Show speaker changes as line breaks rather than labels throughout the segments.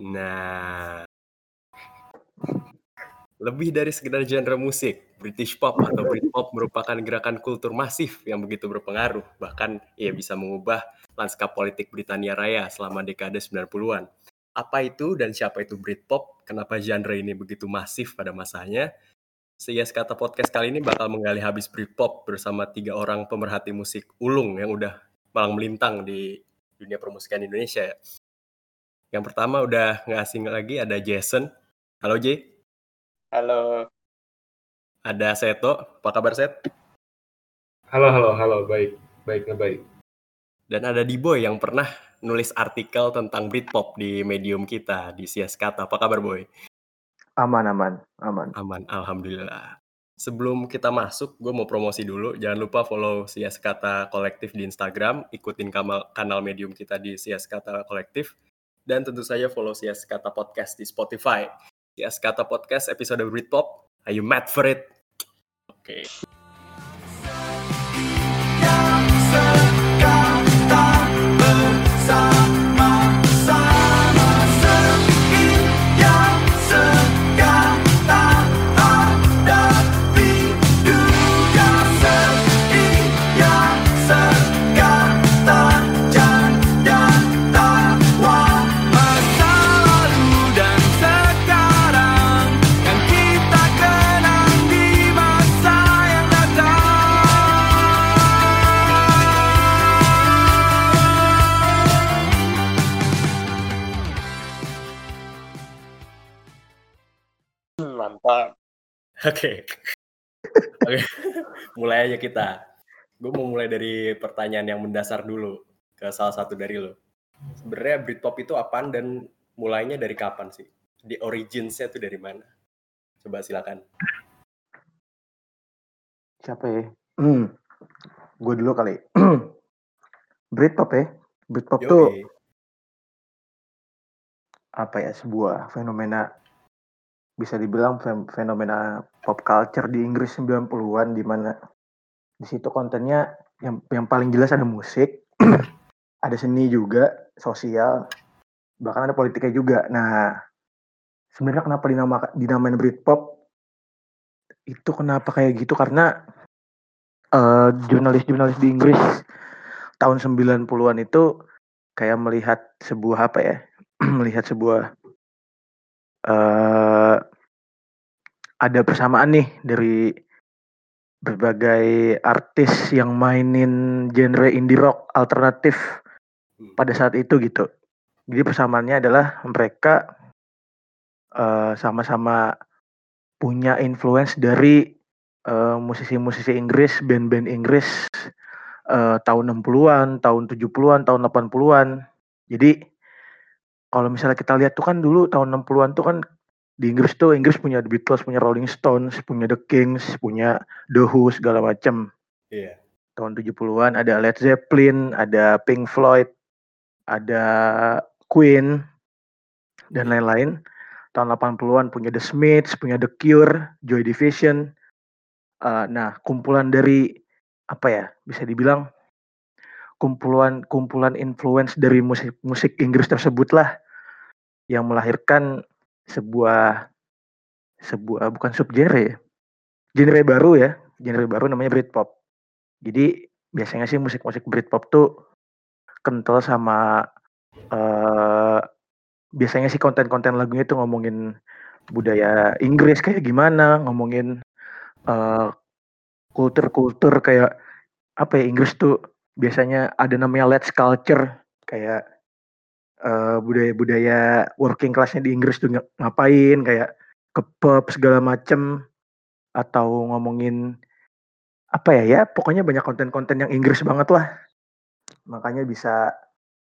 Nah, lebih dari sekedar genre musik, British pop atau Britpop merupakan gerakan kultur masif yang begitu berpengaruh, bahkan ia bisa mengubah lanskap politik Britania Raya selama dekade 90-an. Apa itu dan siapa itu Britpop? Kenapa genre ini begitu masif pada masanya? Seias kata podcast kali ini bakal menggali habis Britpop bersama tiga orang pemerhati musik ulung yang udah malang melintang di dunia permusikan Indonesia ya. Yang pertama udah nggak asing lagi ada Jason. Halo J.
Halo.
Ada Seto. Apa kabar Set?
Halo, halo, halo. Baik, baik, baik.
Dan ada Diboy yang pernah nulis artikel tentang Britpop di medium kita di Sias Kata. Apa kabar Boy?
Aman, aman, aman.
Aman, alhamdulillah. Sebelum kita masuk, gue mau promosi dulu. Jangan lupa follow Sias Kata Kolektif di Instagram, ikutin kanal medium kita di Sias Kata Kolektif, dan tentu saja follow Sias Kata Podcast di Spotify. Sias Kata Podcast episode Britpop. Are you mad for it? Oke. Okay. Oke. Oke. mulai aja kita. Gue mau mulai dari pertanyaan yang mendasar dulu ke salah satu dari lo. Sebenarnya Britpop itu apaan dan mulainya dari kapan sih? Di originsnya itu dari mana? Coba silakan.
Siapa ya? Hmm. Gue dulu kali. Britpop ya. Britpop Yoi. tuh apa ya sebuah fenomena bisa dibilang fenomena pop culture di Inggris 90-an di mana di situ kontennya yang yang paling jelas ada musik, ada seni juga, sosial, bahkan ada politiknya juga. Nah, sebenarnya kenapa dinama dinamain Britpop? Itu kenapa kayak gitu karena uh, jurnalis-jurnalis di Inggris tahun 90-an itu kayak melihat sebuah apa ya? melihat sebuah uh, ada persamaan nih dari berbagai artis yang mainin genre indie rock alternatif hmm. pada saat itu gitu. Jadi persamaannya adalah mereka sama sama-sama punya influence dari musisi musisi-musisi Inggris, band-band Inggris uh, tahun 60-an, tahun 70-an, tahun 80-an. Jadi kalau misalnya kita lihat tuh kan dulu tahun 60-an tuh kan di Inggris tuh Inggris punya The Beatles, punya Rolling Stones, punya The Kings, punya The Who segala macam.
Iya. Yeah.
Tahun 70-an ada Led Zeppelin, ada Pink Floyd, ada Queen dan lain-lain. Tahun 80-an punya The Smiths, punya The Cure, Joy Division. Uh, nah, kumpulan dari apa ya? Bisa dibilang kumpulan kumpulan influence dari musik musik Inggris tersebut lah yang melahirkan sebuah sebuah bukan subgenre ya. Genre baru ya, genre baru namanya Britpop. Jadi biasanya sih musik-musik Britpop tuh kental sama uh, biasanya sih konten-konten lagunya tuh ngomongin budaya Inggris kayak gimana, ngomongin uh, kultur-kultur kayak apa ya Inggris tuh biasanya ada namanya let's culture kayak budaya eh, budaya-budaya working classnya di Inggris tuh ngapain? Kayak ke pub segala macem atau ngomongin apa ya ya pokoknya banyak konten-konten yang Inggris banget lah. Makanya bisa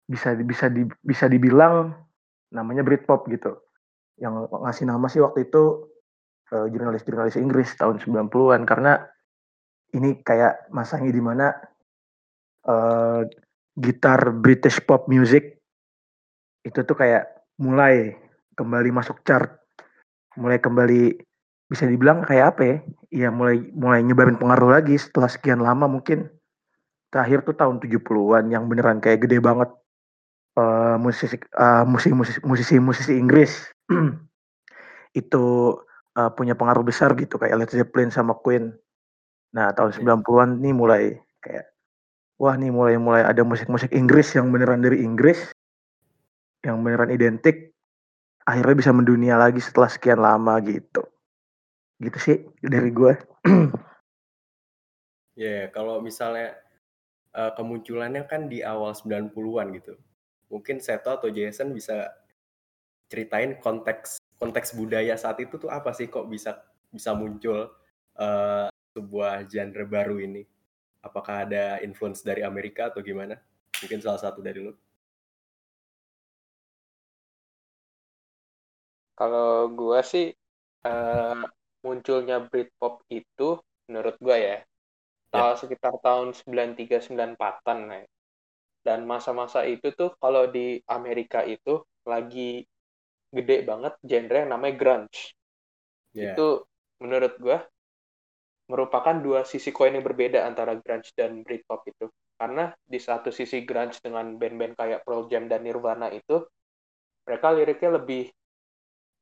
bisa bisa di, bisa dibilang namanya Britpop gitu. Yang ngasih nama sih waktu itu uh, jurnalis-jurnalis Inggris tahun 90-an karena ini kayak masanya di mana uh, gitar British pop music itu tuh kayak mulai kembali masuk chart, mulai kembali bisa dibilang kayak apa ya? Iya mulai mulai nyebarin pengaruh lagi setelah sekian lama mungkin. Terakhir tuh tahun 70-an yang beneran kayak gede banget. uh, musisi uh, musisi musisi musisi Inggris itu uh, punya pengaruh besar gitu kayak Led Zeppelin sama Queen. Nah tahun 90-an iya. nih mulai kayak wah nih mulai mulai ada musik-musik Inggris yang beneran dari Inggris yang beneran identik akhirnya bisa mendunia lagi setelah sekian lama gitu gitu sih dari gue
Ya, yeah, kalau misalnya uh, kemunculannya kan di awal 90-an gitu. Mungkin Seto atau Jason bisa ceritain konteks konteks budaya saat itu tuh apa sih kok bisa bisa muncul uh, sebuah genre baru ini? Apakah ada influence dari Amerika atau gimana? Mungkin salah satu dari lo.
Kalau gue sih uh, munculnya Britpop itu menurut gue ya tahun sekitar tahun 93-94an ya. Dan masa-masa itu tuh kalau di Amerika itu lagi gede banget genre yang namanya grunge. Yeah. Itu menurut gue merupakan dua sisi koin yang berbeda antara grunge dan Britpop itu. Karena di satu sisi grunge dengan band-band kayak Pearl Jam dan Nirvana itu, mereka liriknya lebih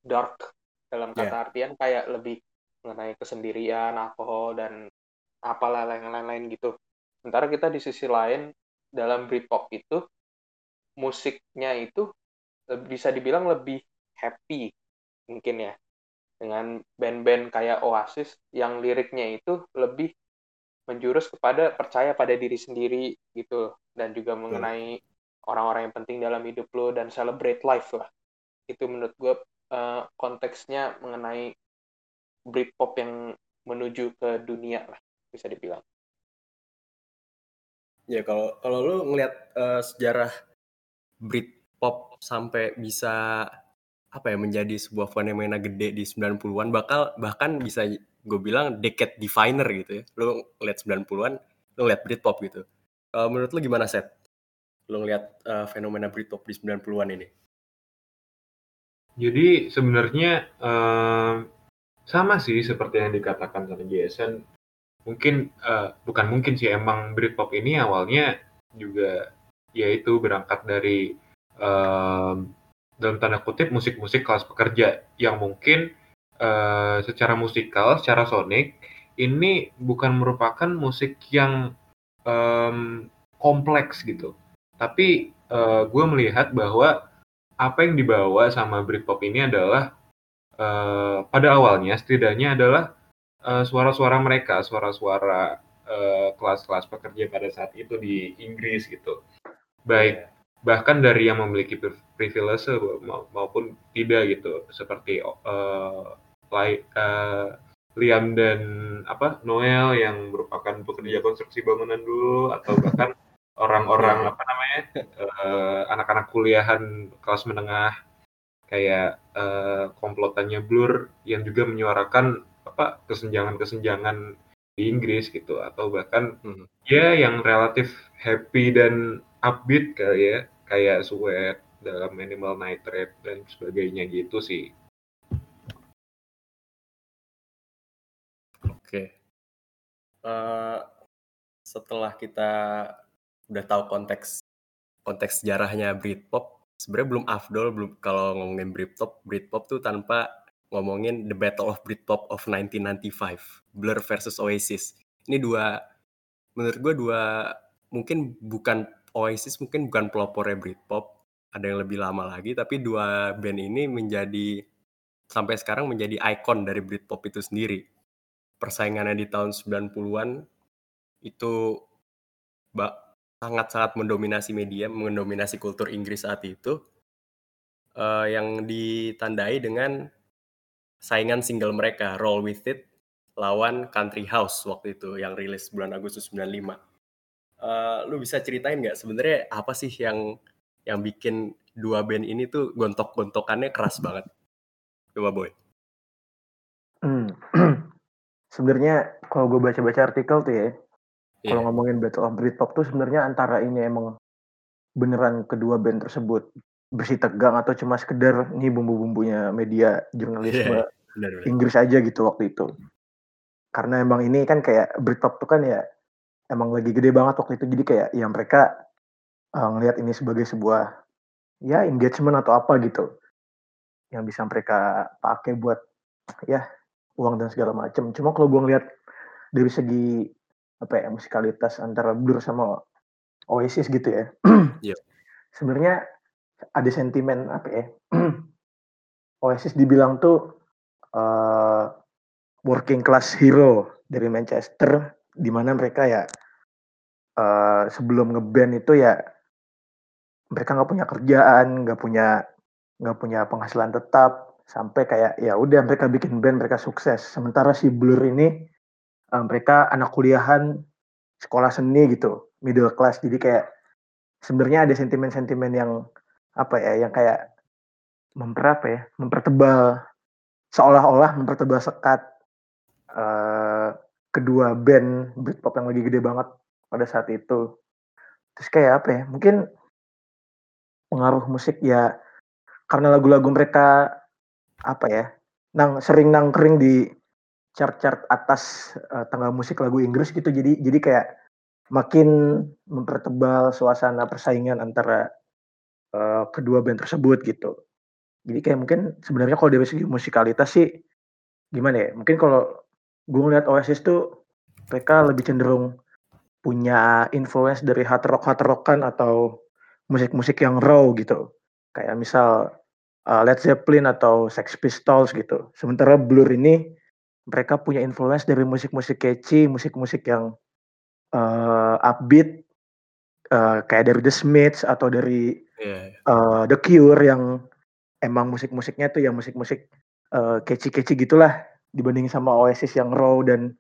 dark dalam kata yeah. artian kayak lebih mengenai kesendirian, alkohol dan apalah lain-lain gitu. Sementara kita di sisi lain dalam Britpop itu musiknya itu bisa dibilang lebih happy mungkin ya dengan band-band kayak Oasis yang liriknya itu lebih menjurus kepada percaya pada diri sendiri gitu dan juga mengenai orang-orang yang penting dalam hidup lo dan celebrate life lah itu menurut gue uh, konteksnya mengenai Britpop yang menuju ke dunia lah bisa dibilang.
Ya kalau kalau lu ngelihat uh, sejarah Britpop sampai bisa apa ya menjadi sebuah fenomena gede di 90-an bakal bahkan bisa gue bilang decade definer gitu ya. Lu ngeliat 90-an, lu ngeliat Britpop gitu. Uh, menurut lu gimana set? Lu ngeliat uh, fenomena Britpop di 90-an ini?
Jadi sebenarnya uh, sama sih seperti yang dikatakan sama Jason mungkin uh, bukan mungkin sih emang Britpop ini awalnya juga yaitu berangkat dari um, dalam tanda kutip musik-musik kelas pekerja yang mungkin uh, secara musikal, secara sonik ini bukan merupakan musik yang um, kompleks gitu. Tapi uh, gue melihat bahwa apa yang dibawa sama Britpop ini adalah uh, pada awalnya setidaknya adalah Eh, suara-suara mereka, suara-suara uh, kelas-kelas pekerja pada saat itu di Inggris gitu. Baik yeah. bahkan dari yang memiliki privilege maupun tidak gitu, seperti uh, uh, Liam dan apa Noel yang merupakan pekerja konstruksi bangunan dulu atau bahkan orang-orang iya. apa namanya anak-anak uh, kuliahan kelas menengah kayak uh, komplotannya Blur yang juga menyuarakan apa kesenjangan-kesenjangan di Inggris gitu atau bahkan hmm. ya yang relatif happy dan upbeat kayak ya kayak Sweat dalam Minimal Nitrate dan sebagainya gitu sih.
Oke. Uh, setelah kita udah tahu konteks konteks sejarahnya Britpop, sebenarnya belum afdol belum kalau ngomongin Britpop, Britpop tuh tanpa ngomongin The Battle of Britpop of 1995, Blur versus Oasis. Ini dua, menurut gue dua, mungkin bukan Oasis, mungkin bukan pelopornya Britpop, ada yang lebih lama lagi, tapi dua band ini menjadi, sampai sekarang menjadi ikon dari Britpop itu sendiri. Persaingannya di tahun 90-an, itu sangat-sangat mendominasi media, mendominasi kultur Inggris saat itu, uh, yang ditandai dengan saingan single mereka Roll With It lawan Country House waktu itu yang rilis bulan Agustus 95. Uh, eh, lu bisa ceritain nggak sebenarnya apa sih yang yang bikin dua band ini tuh gontok-gontokannya keras banget? Coba boy.
Hmm. sebenarnya kalau gue baca-baca artikel tuh ya, yeah. kalau ngomongin Battle of Britpop tuh sebenarnya antara ini emang beneran kedua band tersebut bersih tegang atau cuma sekedar nih bumbu-bumbunya media jurnalisme yeah, Inggris aja gitu waktu itu. Karena emang ini kan kayak Britpop tuh kan ya emang lagi gede banget waktu itu jadi kayak ya mereka uh, ngelihat ini sebagai sebuah ya engagement atau apa gitu yang bisa mereka pakai buat ya uang dan segala macam. Cuma kalau gue ngeliat dari segi apa ya musikalitas antara Blur sama Oasis gitu ya.
Yep.
Sebenarnya ada sentimen apa ya? Oasis dibilang tuh uh, working class hero dari Manchester, di mana mereka ya uh, sebelum ngeband itu ya mereka nggak punya kerjaan, nggak punya nggak punya penghasilan tetap, sampai kayak ya udah mereka bikin band mereka sukses. Sementara si Blur ini uh, mereka anak kuliahan sekolah seni gitu, middle class. Jadi kayak sebenarnya ada sentimen-sentimen yang apa ya, yang kayak memper apa ya, mempertebal seolah-olah mempertebal sekat uh, kedua band Britpop yang lagi gede banget pada saat itu. Terus kayak apa ya? Mungkin pengaruh musik ya karena lagu-lagu mereka apa ya? Nang sering nangkring di chart-chart atas uh, tanggal musik lagu Inggris gitu. Jadi jadi kayak makin mempertebal suasana persaingan antara uh, kedua band tersebut gitu. Jadi kayak mungkin sebenarnya kalau dari segi musikalitas sih gimana ya? Mungkin kalau gue ngeliat Oasis tuh mereka lebih cenderung punya influence dari hard rock hard rockan atau musik-musik yang raw gitu. Kayak misal uh, Led Zeppelin atau Sex Pistols gitu. Sementara Blur ini mereka punya influence dari musik-musik catchy, musik-musik yang uh, upbeat uh, kayak dari The Smiths atau dari yeah. uh, The Cure yang emang musik-musiknya tuh ya musik-musik uh, catchy-catchy gitulah dibanding sama Oasis yang raw dan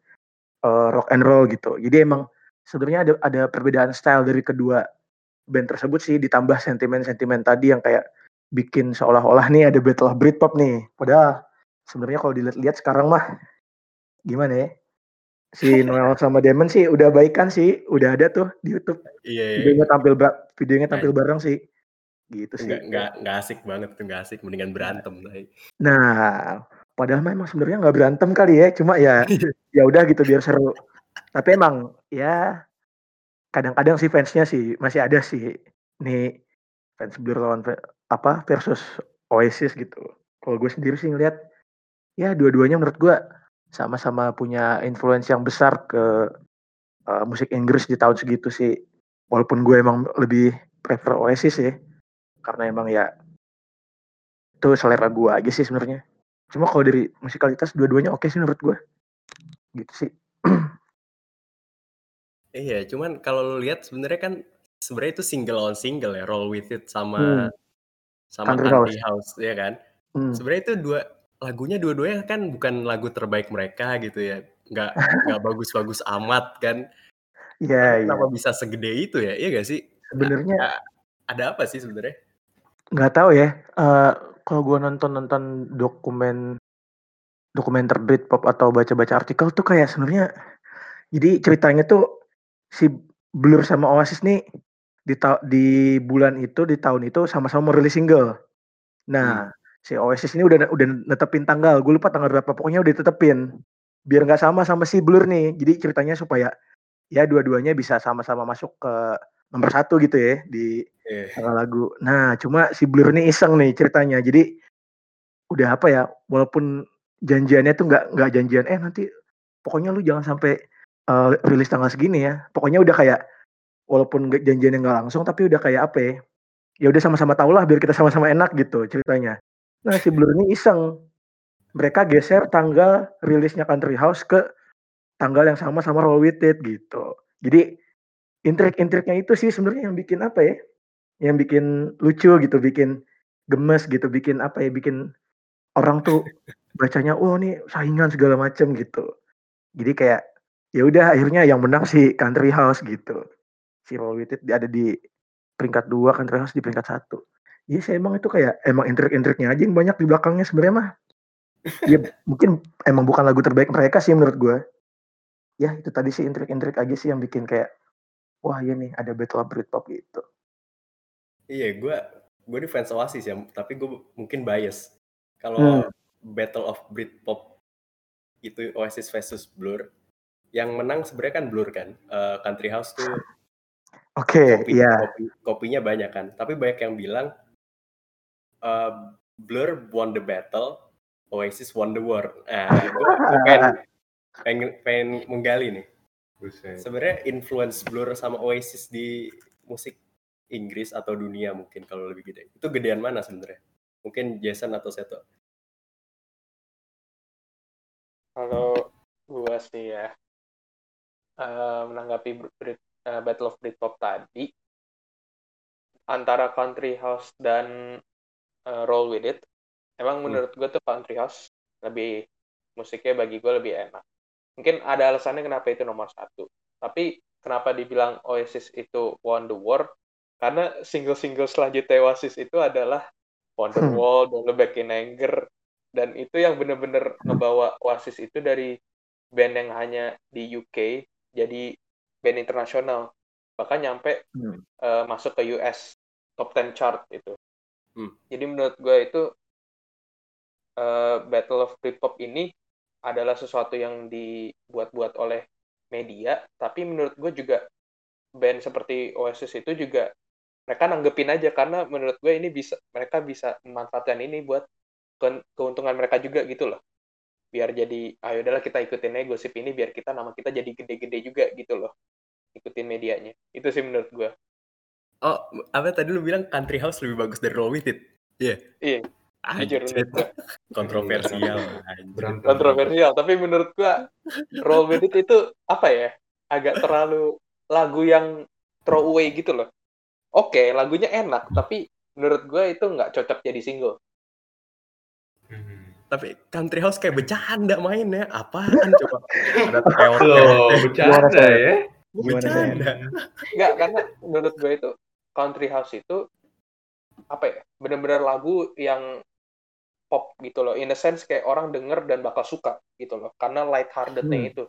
uh, rock and roll gitu. Jadi emang sebenarnya ada ada perbedaan style dari kedua band tersebut sih ditambah sentimen-sentimen tadi yang kayak bikin seolah-olah nih ada battle of Britpop nih. Padahal sebenarnya kalau dilihat-lihat sekarang mah gimana ya? Si Noel sama Demon sih udah baikan sih, udah ada tuh di YouTube.
Iya, iya.
Videonya tampil videonya tampil iya. bareng sih gitu sih.
Nggak, nggak, nggak asik banget tuh, nggak asik. Mendingan berantem.
Nah, padahal memang sebenarnya nggak berantem kali ya, cuma ya ya udah gitu biar seru. Tapi emang ya kadang-kadang sih fansnya sih masih ada sih nih fans Blur lawan apa versus Oasis gitu. Kalau gue sendiri sih ngeliat ya dua-duanya menurut gue sama-sama punya influence yang besar ke uh, musik Inggris di tahun segitu sih. Walaupun gue emang lebih prefer Oasis ya karena emang ya itu selera gue aja sih sebenarnya cuma kalau dari musikalitas dua-duanya oke sih menurut gue gitu sih
iya cuman kalau lu lihat sebenarnya kan sebenarnya itu single on single ya roll with it sama hmm. sama country house. house ya kan hmm. sebenarnya itu dua lagunya dua-duanya kan bukan lagu terbaik mereka gitu ya nggak nggak bagus-bagus amat kan
Iya, yeah,
kenapa yeah. bisa segede itu ya? Iya gak sih?
Sebenarnya
ada apa sih sebenarnya?
Nggak tahu ya, uh, kalau gue nonton-nonton dokumen dokumenter Britpop atau baca-baca artikel tuh kayak sebenarnya jadi ceritanya tuh si Blur sama Oasis nih di di bulan itu, di tahun itu sama-sama mau rilis single. Nah, hmm. Si Oasis ini udah udah netepin tanggal, gue lupa tanggal berapa, pokoknya udah ditetepin. Biar nggak sama sama si Blur nih. Jadi ceritanya supaya ya dua-duanya bisa sama-sama masuk ke nomor satu gitu ya di yeah. lagu. Nah, cuma si Blur ini iseng nih ceritanya. Jadi udah apa ya? Walaupun janjiannya tuh nggak nggak janjian. Eh nanti pokoknya lu jangan sampai uh, rilis tanggal segini ya. Pokoknya udah kayak walaupun janjiannya nggak langsung, tapi udah kayak apa ya? Ya udah sama-sama tau lah biar kita sama-sama enak gitu ceritanya. Nah si Blur ini iseng. Mereka geser tanggal rilisnya Country House ke tanggal yang sama sama Roll With It gitu. Jadi intrik-intriknya itu sih sebenarnya yang bikin apa ya? Yang bikin lucu gitu, bikin gemes gitu, bikin apa ya? Bikin orang tuh bacanya, oh nih saingan segala macam gitu. Jadi kayak ya udah akhirnya yang menang si Country House gitu. Si Roll With It ada di peringkat dua, Country House di peringkat satu. Iya sih emang itu kayak emang intrik-intriknya aja yang banyak di belakangnya sebenarnya mah. Ya mungkin emang bukan lagu terbaik mereka sih menurut gue. Ya itu tadi sih intrik-intrik aja sih yang bikin kayak wah iya nih ada Battle of Britpop gitu.
Iya, gue gue di fans Oasis ya, tapi gue mungkin bias. Kalau hmm. Battle of Britpop itu Oasis versus Blur, yang menang sebenarnya kan Blur kan. Uh, Country House tuh
Oke, okay, iya.
Kopi, kopinya banyak kan. Tapi banyak yang bilang uh, Blur won the battle, Oasis won the war. Nah, gue pengen, pengen, pengen menggali nih. Sebenarnya influence Blur sama Oasis di musik Inggris atau dunia mungkin kalau lebih gede. Itu gedean mana sebenarnya? Mungkin Jason atau Seto?
Kalau gua sih ya uh, menanggapi Brit, uh, Battle of Britpop tadi antara Country House dan uh, Roll With It. Emang hmm. menurut gue tuh Country House lebih musiknya bagi gue lebih enak. Mungkin ada alasannya kenapa itu nomor satu. Tapi kenapa dibilang Oasis itu won the war? Karena single-single selanjutnya Oasis itu adalah Wonderwall, hmm. Don't Back in Anger dan itu yang bener-bener ngebawa Oasis itu dari band yang hanya di UK jadi band internasional. Bahkan nyampe hmm. uh, masuk ke US top 10 chart itu hmm. jadi menurut gue itu uh, Battle of Britpop ini adalah sesuatu yang dibuat-buat oleh media tapi menurut gue juga band seperti Oasis itu juga mereka nanggepin aja karena menurut gue ini bisa mereka bisa memanfaatkan ini buat keuntungan mereka juga gitu loh. Biar jadi ayo udahlah kita ikutin aja gosip ini biar kita nama kita jadi gede-gede juga gitu loh. Ikutin medianya. Itu sih menurut gue
oh apa tadi lu bilang country house lebih bagus dari roll with it
yeah. iya
Anjir, kontroversial
kontroversial tapi menurut gua roll with it itu apa ya agak terlalu lagu yang throw away gitu loh oke okay, lagunya enak tapi menurut gua itu nggak cocok jadi single
tapi country house kayak bercanda mainnya. Apaan coba?
Ada teot oh, bercanda ya.
Bercanda. Enggak, karena menurut gue itu country house itu apa ya? Bener-bener lagu yang pop gitu loh. In a sense kayak orang denger dan bakal suka gitu loh. Karena light heartednya hmm. itu.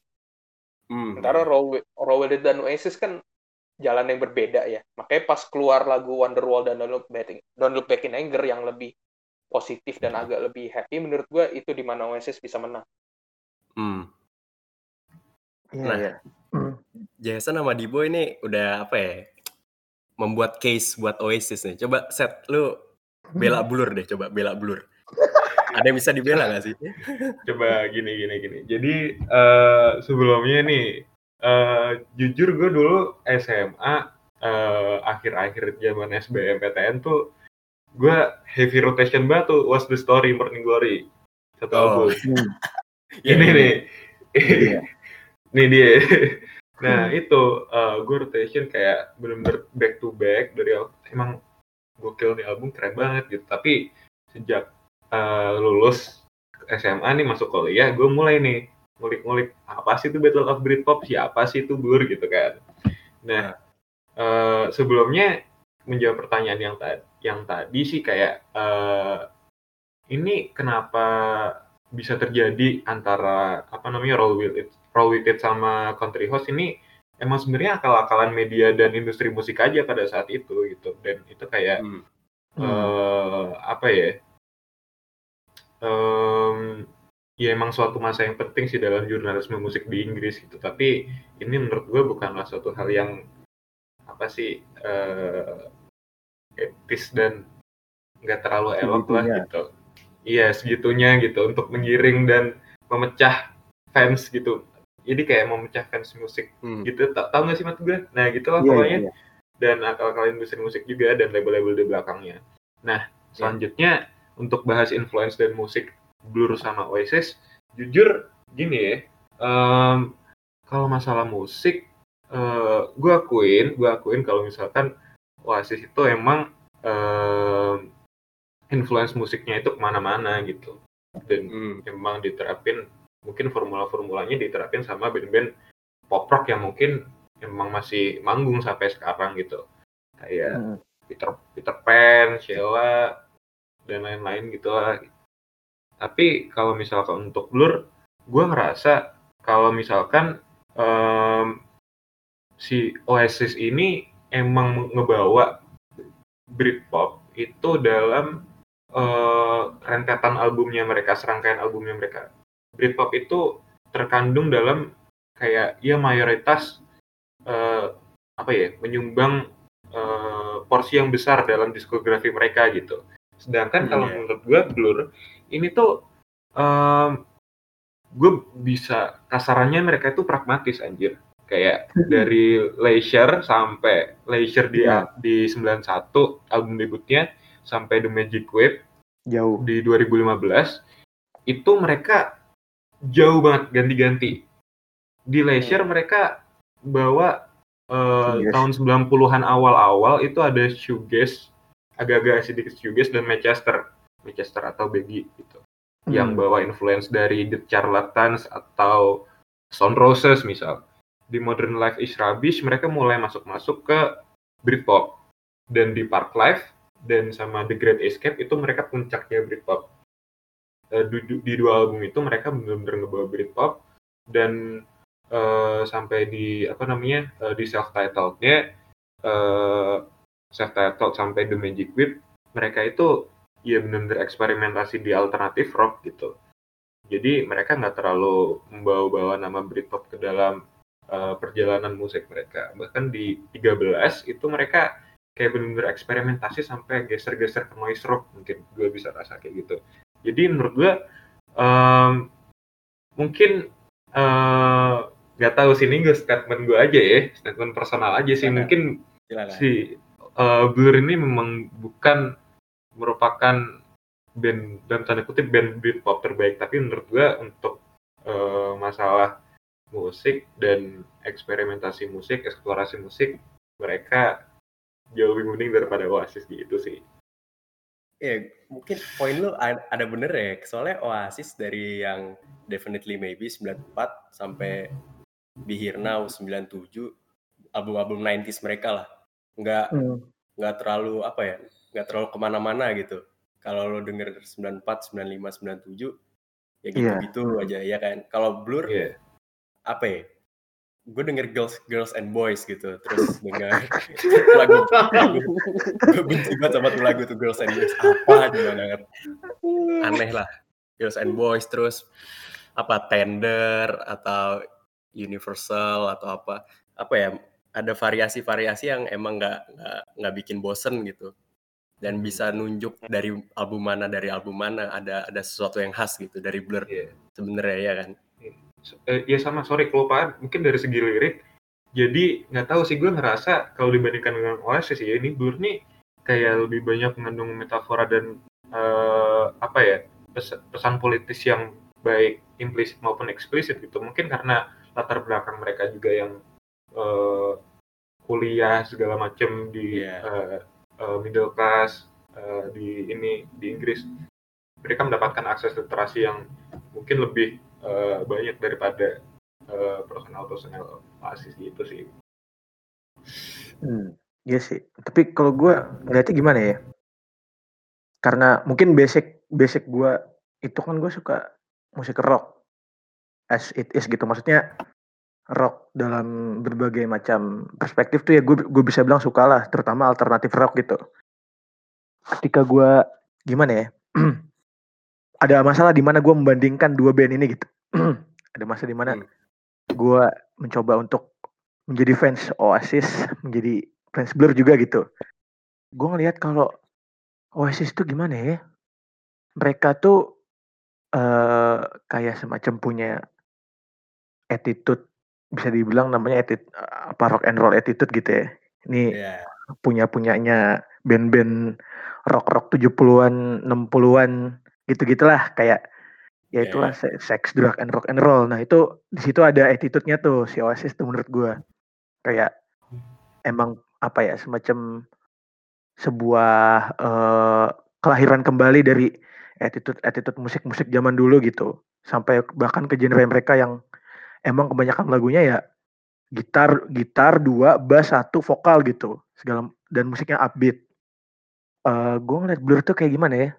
Hmm. Sementara Roll With dan Oasis kan jalan yang berbeda ya. Makanya pas keluar lagu Wonderwall dan Don't Look Back, Don't Look Back in Anger yang lebih positif dan agak lebih happy menurut gue itu di mana Oasis bisa menang.
Hmm. Yeah, nah, yeah. Hmm. Jason sama Dibo ini udah apa ya? Membuat case buat Oasis nih. Coba set lu bela hmm. blur deh, coba bela blur. Ada yang bisa dibela gak sih?
Coba gini gini gini. Jadi uh, sebelumnya nih uh, jujur gue dulu SMA uh, akhir-akhir zaman SBMPTN tuh gue heavy rotation banget tuh What's the Story Morning Glory satu oh. album hmm. ini yeah. nih yeah. nih dia nah hmm. itu uh, gue rotation kayak bener-bener back to back dari emang gokil nih album keren banget gitu. Tapi sejak uh, lulus SMA nih masuk kuliah gue mulai nih ngulik-ngulik apa sih itu Battle of Britpop? Siapa sih itu Blur? gitu kan. Nah uh, sebelumnya menjawab pertanyaan yang tadi yang tadi sih kayak uh, ini kenapa bisa terjadi antara apa namanya roll with it, it sama country house ini emang sebenarnya akal-akalan media dan industri musik aja pada saat itu gitu dan itu kayak hmm. Uh, apa ya um, ya emang suatu masa yang penting sih dalam jurnalisme musik di Inggris gitu tapi ini menurut gue bukanlah suatu hal yang apa sih uh, etis dan nggak terlalu elok lah gitu. Iya segitunya gitu untuk menggiring dan memecah fans gitu. Jadi kayak memecah fans musik hmm. gitu. Tak tahu nggak sih mat gue? Nah gitu lah yeah, pokoknya. Yeah, yeah. Dan akal-akal industri musik juga dan label-label di belakangnya. Nah iya. selanjutnya yeah. untuk bahas influence dan musik Blur sama Oasis, jujur gini ya. Um, kalau masalah musik, uh, gue akuin, gue akuin kalau misalkan Oasis itu emang uh, influence musiknya itu ke mana-mana gitu dan hmm. emang diterapin mungkin formula-formulanya diterapin sama band-band pop rock yang mungkin emang masih manggung sampai sekarang gitu kayak hmm. Peter Peter Pan, Sheila dan lain-lain gitu lah. Tapi kalau misalkan untuk Blur, gue ngerasa kalau misalkan um, si Oasis ini emang ngebawa Britpop itu dalam uh, rentetan albumnya mereka, serangkaian albumnya mereka. Britpop itu terkandung dalam kayak ya mayoritas uh, apa ya menyumbang uh, porsi yang besar dalam diskografi mereka gitu. Sedangkan
Hmm,
kalau
iya.
menurut gue Blur ini tuh em gue bisa kasarannya mereka itu pragmatis anjir. Kayak dari Leisure sampai Leisure di
Iya.
di 91 album debutnya sampai The Magic Wave
Jauh.
di 2015 itu mereka jauh banget ganti-ganti. Di Leisure mereka bawa eh,
Shoegaze.
tahun 90-an awal-awal itu ada shoegaze, agak-agak sedikit shoegaze dan Manchester, Manchester atau Baggy gitu. Yang
Hmm.
bawa influence dari The Charlatans atau Stone Roses misal. Di Modern Life is Rubbish mereka mulai masuk-masuk ke Britpop. Dan di Park Life dan sama The Great Escape itu mereka puncaknya Britpop. Eh, di, dua album itu mereka benar-benar ngebawa Britpop dan eh, sampai di apa namanya eh, di self titlednya eh self titled sampai The Magic Whip mereka itu ya benar-benar eksperimentasi di alternatif rock gitu. Jadi mereka nggak terlalu membawa-bawa nama Britpop ke dalam eh, perjalanan musik mereka. Bahkan di 13 itu mereka kayak benar-benar eksperimentasi sampai geser-geser ke noise rock mungkin gue bisa rasa kayak gitu. Jadi menurut gue em, mungkin eh, nggak tahu sih ini gue statement gue aja ya, statement personal aja sih. Mungkin si eh, Blur ini memang bukan merupakan band dalam tanda kutip band Britpop terbaik, tapi menurut gue untuk eh, masalah musik dan eksperimentasi musik, eksplorasi musik, mereka jauh lebih mending daripada Oasis gitu sih.
Ya, mungkin poin lu ada bener ya. Soalnya Oasis dari yang Definitely Maybe 94 sampai Be Here Now 97 album-album 90s mereka lah. Nggak
Hmm.
nggak terlalu apa ya? Nggak terlalu ke mana-mana gitu. Kalau lo denger 94, 95, 97 ya gitu-gitu aja ya kan. Kalau Blur
Iya.
apa ya? Gue denger Girls Girls and Boys gitu, terus denger lagu gue benci banget sama tuh lagu tuh Girls and Boys. Apa gimana ngerti aneh lah. Girls and Boys terus apa Tender atau Universal atau apa. Apa ya ada variasi-variasi yang emang nggak nggak bikin bosen gitu. Dan bisa nunjuk dari album mana dari album mana ada ada sesuatu yang khas gitu dari Blur.
Iya.
sebenarnya ya kan
Eh, ya sama sorry kelupaan. Mungkin dari segi lirik jadi nggak tahu sih gue ngerasa kalau dibandingkan dengan Oasis ya ini Blur nih kayak lebih banyak mengandung metafora dan eh, apa ya pes- pesan politis yang baik implisit maupun eksplisit gitu. Mungkin karena latar belakang mereka juga yang eh, kuliah segala macam di
Iya.
eh, eh, middle class eh, di ini di Inggris. Mereka mendapatkan akses literasi yang mungkin lebih eh, banyak daripada eh, personal-personal Oasis gitu sih.
Hmm, iya sih. Tapi kalau gue ngeliatnya gimana ya? Karena mungkin basic basic gue itu kan gue suka musik rock as it is gitu. Maksudnya rock dalam berbagai macam perspektif tuh ya gue gue bisa bilang suka lah, terutama alternatif rock gitu. Ketika gue gimana ya? ada masalah di mana gue membandingkan dua band ini gitu. ada masa di mana
Hmm.
gue mencoba untuk menjadi fans Oasis, menjadi fans Blur juga gitu. Gue ngelihat kalau Oasis tuh gimana ya? Mereka tuh eh kayak semacam punya attitude bisa dibilang namanya attitude apa rock and roll attitude gitu ya. Ini
ya
punya punyanya band-band rock rock 70-an 60-an gitu-gitulah kayak ya
Iya,
itulah se- sex drug and rock and roll. Nah itu di situ ada attitude-nya tuh si Oasis tuh menurut gua. Kayak emang apa ya semacam sebuah eh, kelahiran kembali dari attitude attitude musik-musik zaman dulu gitu. Sampai bahkan ke genre mereka yang emang kebanyakan lagunya ya gitar gitar dua bass satu vokal gitu. Segala dan musiknya upbeat. Eh gue ngeliat Blur tuh kayak gimana ya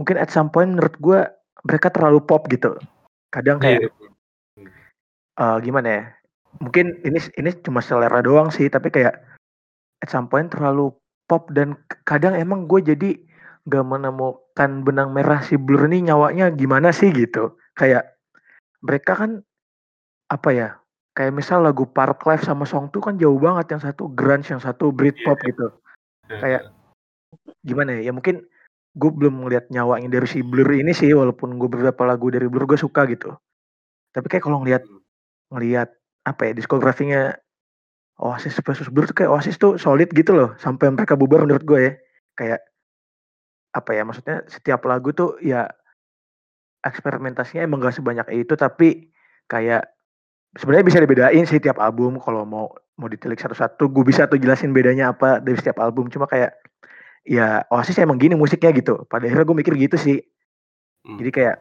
mungkin at some point menurut gue mereka terlalu pop gitu kadang kayak
Iya.
eh, gimana ya mungkin ini ini cuma selera doang sih tapi kayak at some point terlalu pop dan kadang emang gue jadi gak menemukan benang merah si Blur ini nyawanya gimana sih gitu kayak mereka kan apa ya kayak misal lagu Park Life sama Song 2 kan jauh banget yang satu grunge yang satu Britpop
Iya.
gitu kayak gimana ya ya mungkin gue belum ngeliat nyawanya dari si Blur ini sih walaupun gue beberapa lagu dari Blur gue suka gitu. Tapi kayak kalau ngeliat ngeliat apa ya diskografinya Oasis versus Blur tuh kayak Oasis tuh solid gitu loh sampai mereka bubar menurut gue ya. Kayak apa ya maksudnya setiap lagu tuh ya eksperimentasinya emang gak sebanyak itu tapi kayak sebenarnya bisa dibedain sih tiap album kalau mau mau ditilik satu-satu gue bisa tuh jelasin bedanya apa dari setiap album. Cuma kayak ya Oasis emang gini musiknya gitu. Pada akhirnya gue mikir gitu sih. Hmm. jadi kayak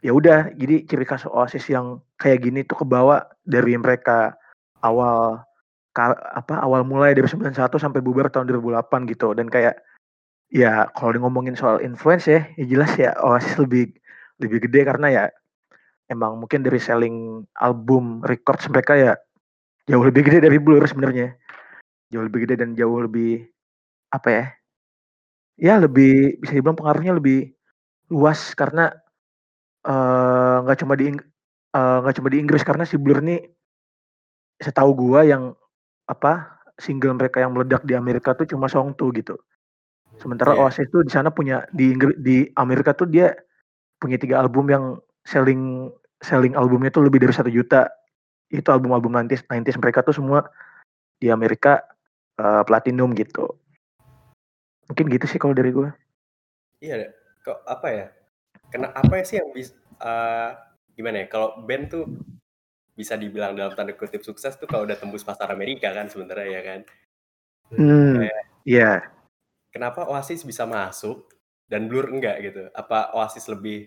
ya udah jadi ciri khas Oasis yang kayak gini tuh kebawa dari mereka awal ka, apa awal mulai dari 91 sampai bubar tahun 2008 gitu. Dan kayak ya kalau ngomongin soal influence ya, ya jelas ya Oasis lebih lebih gede karena ya emang mungkin dari selling album records mereka ya jauh lebih gede dari Blur sebenarnya. Jauh lebih gede dan jauh lebih apa ya ya lebih bisa dibilang pengaruhnya lebih luas karena eh, nggak uh, cuma di eh, nggak uh, cuma di Inggris karena si Blur ini setahu gua yang apa single mereka yang meledak di Amerika tuh cuma Song 2 gitu. Sementara yeah. Oasis tuh di sana punya di Inggris di Amerika tuh dia punya tiga album yang selling selling albumnya tuh lebih dari satu juta. Itu album-album 90s, 90s mereka tuh semua di Amerika uh, platinum gitu. Mungkin gitu sih kalau dari gue.
Iya, kok apa ya? Kena apa sih yang bisa uh, gimana ya? Kalau band tuh bisa dibilang dalam tanda kutip sukses tuh kalau udah tembus pasar Amerika kan sebenarnya ya kan.
Hmm, iya. Yeah.
Kenapa Oasis bisa masuk dan Blur enggak gitu? Apa Oasis lebih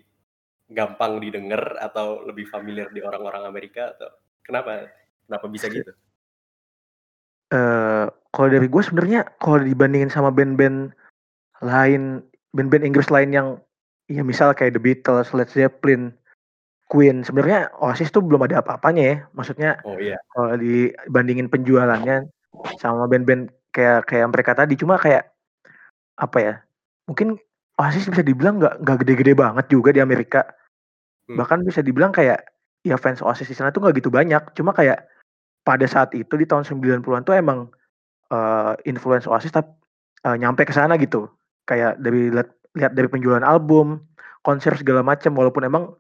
gampang didengar atau lebih familiar di orang-orang Amerika atau kenapa? Kenapa bisa gitu?
Uh, kalau dari gue sebenarnya kalau dibandingin sama band-band lain, band-band Inggris lain yang ya misal kayak The Beatles, Led Zeppelin, Queen sebenarnya Oasis tuh belum ada apa-apanya ya. Maksudnya
oh iya.
kalau dibandingin penjualannya sama band-band kayak kayak mereka tadi cuma kayak apa ya mungkin Oasis bisa dibilang nggak nggak gede-gede banget juga di Amerika. Hmm. bahkan bisa dibilang kayak ya fans Oasis di sana tuh nggak gitu banyak. Cuma kayak pada saat itu di tahun 90-an tuh emang uh, influence Oasis tapi uh, nyampe ke sana gitu kayak dari lihat lihat dari penjualan album konser segala macam walaupun emang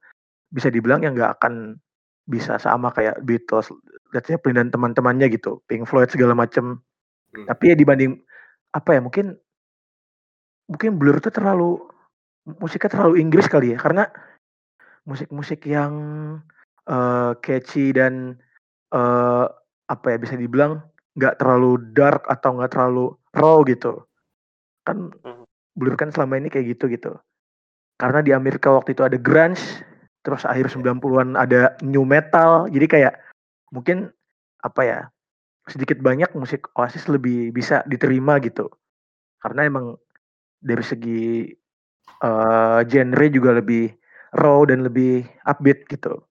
bisa dibilang yang nggak akan bisa sama kayak Beatles, Led Zeppelin dan teman-temannya gitu, Pink Floyd segala macem. Hmm. Tapi ya dibanding apa ya mungkin mungkin Blur itu terlalu musiknya terlalu Inggris kali ya karena musik-musik yang uh, catchy dan uh, apa ya bisa dibilang nggak terlalu dark atau nggak terlalu raw gitu. Kan hmm. Blur kan selama ini kayak gitu gitu. Karena di Amerika waktu itu ada grunge terus akhir 90-an ada new metal. Jadi kayak mungkin apa ya sedikit banyak musik Oasis lebih bisa diterima gitu. Karena emang dari segi uh, genre juga lebih raw dan lebih upbeat gitu.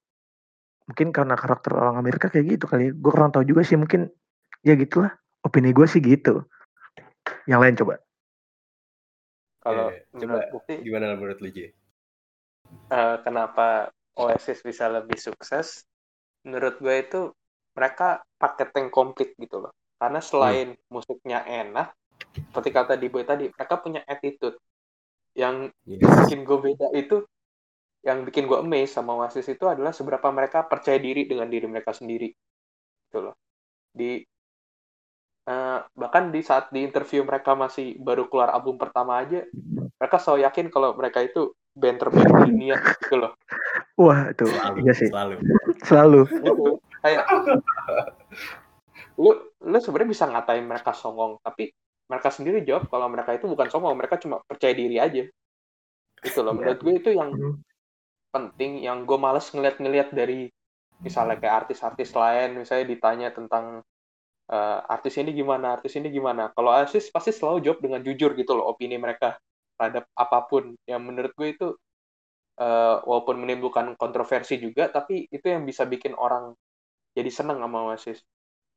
Mungkin karena karakter orang Amerika kayak gitu kali. Gue kurang tahu juga sih mungkin ya gitulah opini gue sih gitu. Yang lain coba.
Kalau
eh, coba bukti? gimana menurut lu J?
uh, kenapa Oasis bisa lebih sukses? Menurut gue itu mereka paket yang komplit gitu loh. Karena selain hmm. musiknya enak seperti kata di boy tadi mereka punya attitude. Yang yes. bikin gue beda itu yang bikin gue amazed sama Oasis itu adalah seberapa mereka percaya diri dengan diri mereka sendiri. Gitu loh. Di uh, bahkan di saat di interview mereka masih baru keluar album pertama aja mereka selalu yakin kalau mereka itu band terbaik di dunia gitu loh.
Wah itu
selalu, iya sih.
Selalu. Selalu.
kayak lu lu sebenarnya bisa ngatain mereka songong tapi mereka sendiri jawab kalau mereka itu bukan songong mereka cuma percaya diri aja itu loh menurut gue itu yang hmm. penting yang gue males ngeliat-ngeliat dari misalnya kayak artis-artis lain misalnya ditanya tentang uh, artis ini gimana artis ini gimana. Kalau artis pasti selalu jawab dengan jujur gitu loh opini mereka terhadap apa pun. Yang menurut gue itu uh, walaupun menimbulkan kontroversi juga tapi itu yang bisa bikin orang jadi seneng sama Oasis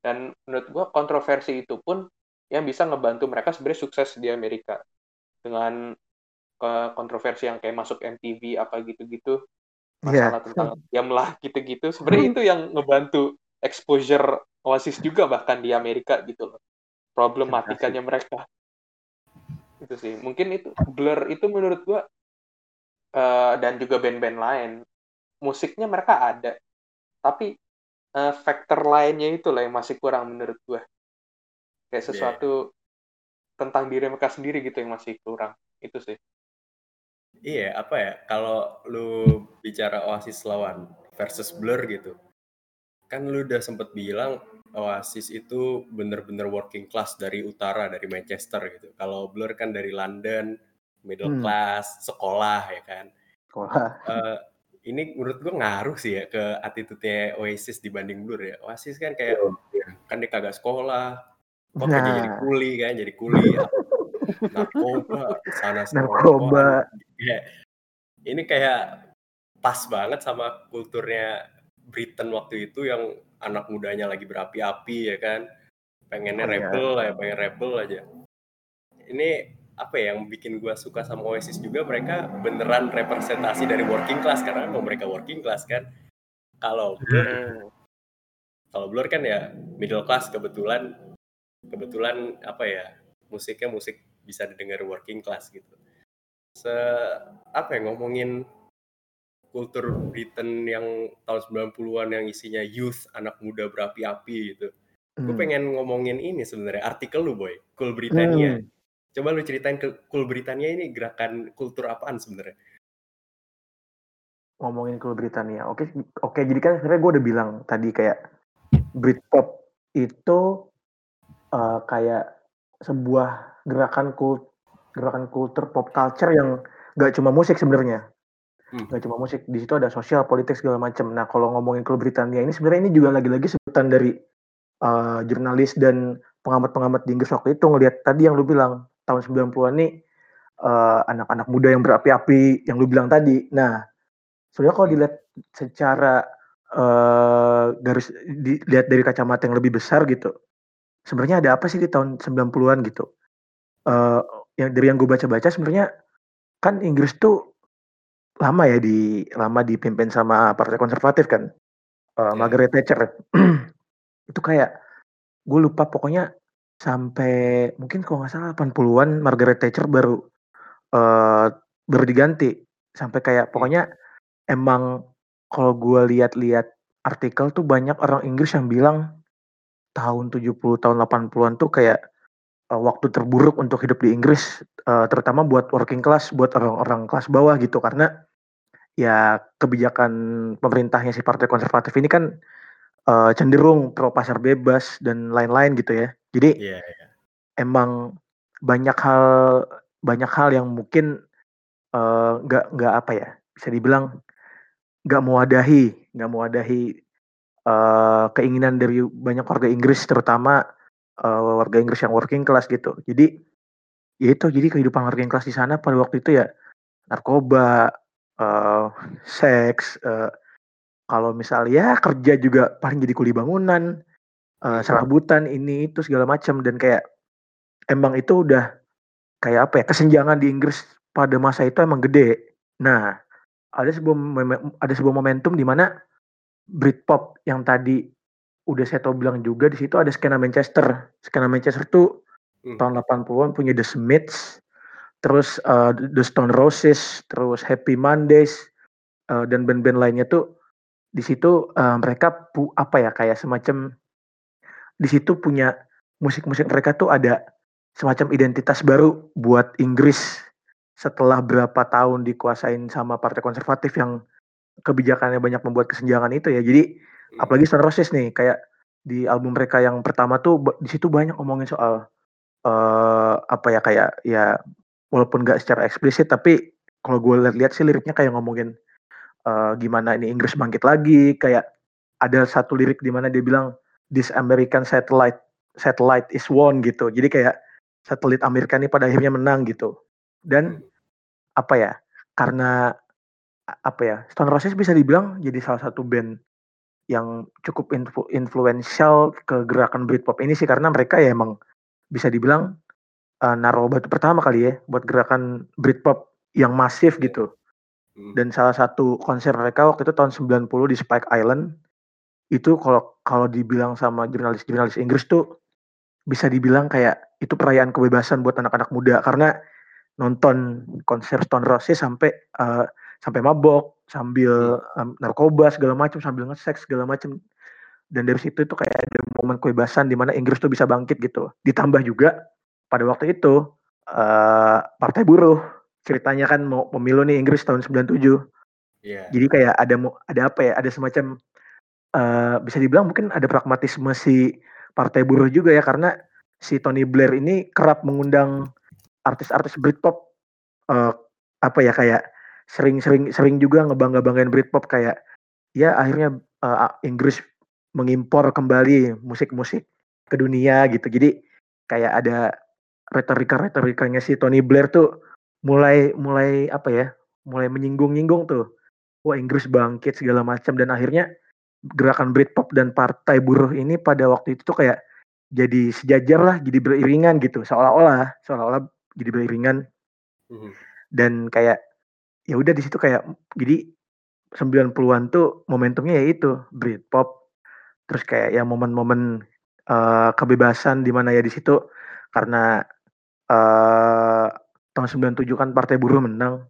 dan menurut gue kontroversi itu pun yang bisa ngebantu mereka sebenarnya sukses di Amerika. Dengan ke kontroversi yang kayak masuk MTV apa gitu-gitu. Iya. masalah yeah. tentang Yamlah gitu-gitu. Sebenarnya itu yang ngebantu exposure Oasis juga bahkan di Amerika gitu loh problematikanya mereka Itu sih. Mungkin itu Blur itu menurut gua uh, dan juga band-band lain musiknya mereka ada. Tapi uh, faktor lainnya itu lah yang masih kurang menurut gua. Kayak iya. sesuatu yeah. tentang diri mereka sendiri gitu yang masih kurang. Itu sih.
Iya, apa ya? Kalau lu bicara Oasis lawan versus Blur gitu, kan lu udah sempet bilang Oasis itu bener-bener working class dari utara, dari Manchester gitu. Kalau Blur kan dari London, middle hmm. class, sekolah ya kan. Sekolah. Uh, ini menurut gue ngaruh sih ya ke attitude-nya Oasis dibanding Blur ya. Oasis kan kayak yeah. kan dia kagak sekolah, kok nah. jadi kuli kan, jadi kuli. narkoba, sana
narkoba.
Ya. Ini kayak pas banget sama kulturnya Britain waktu itu yang anak mudanya lagi berapi-api ya kan pengennya oh, iya. rebel ya. ya pengen rebel aja ini apa ya yang bikin gue suka sama Oasis juga mereka beneran representasi dari working class karena emang mereka working class kan kalau Blur hmm. kalau Blur kan ya middle class kebetulan kebetulan apa ya musiknya musik bisa didengar working class gitu se apa ya ngomongin kultur Britain yang tahun 90-an yang isinya youth, anak muda berapi-api gitu. Hmm. Gue pengen ngomongin ini sebenarnya artikel lu boy, Cool Britannia. Hmm. Coba lu ceritain ke Cool Britannia ini gerakan kultur apaan sebenarnya?
Ngomongin Cool Britannia. Oke, oke jadi kan sebenarnya gue udah bilang tadi kayak Britpop itu uh, kayak sebuah gerakan kult gerakan kultur pop culture yang gak cuma musik sebenarnya Hmm. Gak cuma musik, di situ ada sosial, politik segala macam. Nah, kalau ngomongin klub Britania ini sebenarnya ini juga lagi-lagi sebutan dari uh, jurnalis dan pengamat-pengamat di Inggris waktu itu ngelihat tadi yang lu bilang tahun 90-an nih uh, anak-anak muda yang berapi-api yang lu bilang tadi. Nah, sebenarnya kalau dilihat secara uh, garis dilihat dari kacamata yang lebih besar gitu. Sebenarnya ada apa sih di tahun 90-an gitu? Uh, yang dari yang gue baca-baca sebenarnya kan Inggris tuh lama ya di lama dipimpin sama partai konservatif kan, uh, Margaret Thatcher. Itu kayak gue lupa pokoknya sampai mungkin kalau nggak salah 80-an Margaret Thatcher baru, uh, baru diganti. Sampai kayak pokoknya emang kalau gue lihat-lihat artikel tuh banyak orang Inggris yang bilang tahun 70, tahun 80-an tuh kayak, uh, waktu terburuk untuk hidup di Inggris, uh, terutama buat working class, buat orang-orang kelas bawah gitu. Karena ya kebijakan pemerintahnya si partai konservatif ini kan uh, cenderung pro pasar bebas dan lain-lain gitu ya. Jadi yeah, yeah. emang banyak hal banyak hal yang mungkin nggak uh, nggak apa ya bisa dibilang nggak mewadahi nggak mewadahi uh, keinginan dari banyak warga Inggris terutama uh, warga Inggris yang working class gitu. Jadi ya itu jadi kehidupan working class di sana pada waktu itu ya narkoba, uh, seks, uh, kalau misalnya kerja juga paling jadi kuli bangunan, uh, serabutan ini itu segala macam dan kayak emang itu udah kayak apa ya, kesenjangan di Inggris pada masa itu emang gede. Nah, ada sebuah ada sebuah momentum di mana Britpop yang tadi udah saya tahu bilang juga di situ ada skena Manchester. Skena Manchester tuh hmm. tahun 80-an punya The Smiths, terus uh, The Stone Roses, terus Happy Mondays uh, dan band-band lainnya tuh di situ uh, mereka pu apa ya kayak semacam di situ punya musik-musik mereka tuh ada semacam identitas baru buat Inggris setelah berapa tahun dikuasain sama partai konservatif yang kebijakannya banyak membuat kesenjangan itu ya. Jadi. Apalagi Stone Roses nih kayak di album mereka yang pertama tuh di situ banyak ngomongin soal uh, apa ya kayak ya walaupun nggak secara eksplisit tapi kalau gue lihat-lihat sih liriknya kayak ngomongin uh, gimana ini Inggris bangkit lagi kayak ada satu lirik di mana dia bilang this American satellite satellite is won gitu. Jadi kayak satelit Amerika ini pada akhirnya menang gitu. Dan apa ya karena apa ya Stone Roses bisa dibilang jadi salah satu band yang cukup influ influential ke gerakan Britpop ini sih karena mereka ya emang bisa dibilang uh, naruh batu pertama kali ya buat gerakan Britpop yang masif gitu. Hmm. Dan salah satu konser mereka waktu itu tahun 90 di Spike Island itu kalau kalau dibilang sama jurnalis-jurnalis Inggris tuh bisa dibilang kayak itu perayaan kebebasan buat anak-anak muda karena nonton konser Stone Roses sampai uh, sampai mabok, sambil um, narkoba segala macam, sambil nge-seks segala macam. Dan dari situ tuh kayak ada momen kebebasan di mana Inggris tuh bisa bangkit gitu. Ditambah juga pada waktu itu uh, Partai Buruh ceritanya kan mau pemilu nih Inggris tahun 97. Yeah. Jadi kayak ada ada apa ya? Ada semacam uh, bisa dibilang mungkin ada pragmatisme si Partai Buruh juga ya karena si Tony Blair ini kerap mengundang artis-artis Britpop uh, apa ya kayak sering-sering sering juga ngebangga-banggain Britpop kayak ya akhirnya uh, Inggris mengimpor kembali musik-musik ke dunia gitu. Jadi kayak ada retorika-retorikanya si Tony Blair tuh mulai mulai apa ya? Mulai menyinggung-nyinggung tuh. Wah, Inggris bangkit segala macam dan akhirnya gerakan Britpop dan Partai Buruh ini pada waktu itu tuh kayak jadi sejajar lah, jadi beriringan gitu, seolah-olah, seolah-olah jadi beriringan. Mm-hmm. Dan kayak ya udah di situ kayak jadi 90-an tuh momentumnya ya itu Britpop. Terus kayak ya momen-momen uh, kebebasan di mana ya di situ karena uh, tahun 97 kan Partai Buruh menang.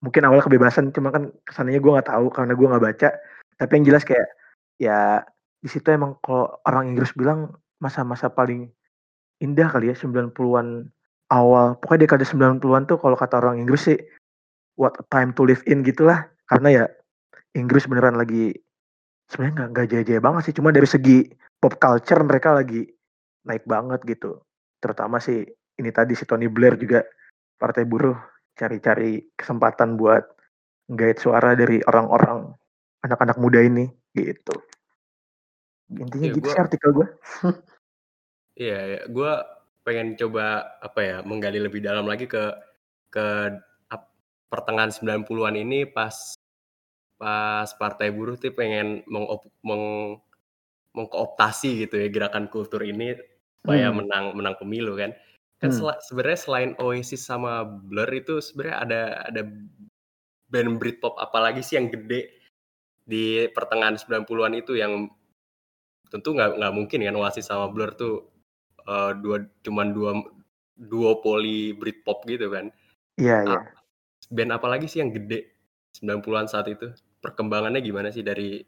Mungkin awal kebebasan cuma kan kesannya gue nggak tahu karena gue nggak baca. Tapi yang jelas kayak ya di situ emang kalau orang Inggris bilang masa-masa paling indah kali ya 90-an awal. Pokoknya dekade 90-an tuh kalau kata orang Inggris sih what a time to live in gitulah. Karena ya Inggris beneran lagi sebenarnya nggak nggak jaya-jaya banget sih. Cuma dari segi pop culture mereka lagi naik banget gitu. Terutama sih ini tadi si Tony Blair juga Partai Buruh cari-cari kesempatan buat gait suara dari orang-orang anak-anak muda ini gitu. Intinya ya, gitu gua, sih artikel gue.
Iya, ya, gue pengen coba apa ya menggali lebih dalam lagi ke ke pertengahan 90-an ini pas pas Partai Buruh tuh pengen mengop, meng, mengkooptasi gitu ya gerakan kultur ini supaya hmm. menang menang pemilu kan. Kan hmm. sel, sebenarnya selain Oasis sama Blur itu sebenarnya ada ada band Britpop apalagi sih yang gede di pertengahan 90-an itu yang tentu nggak nggak mungkin kan Oasis sama Blur tuh uh, dua cuman dua duopoli Britpop gitu kan.
Iya, yeah, iya. Yeah.
Band apa lagi sih yang gede 90-an saat itu? Perkembangannya gimana sih dari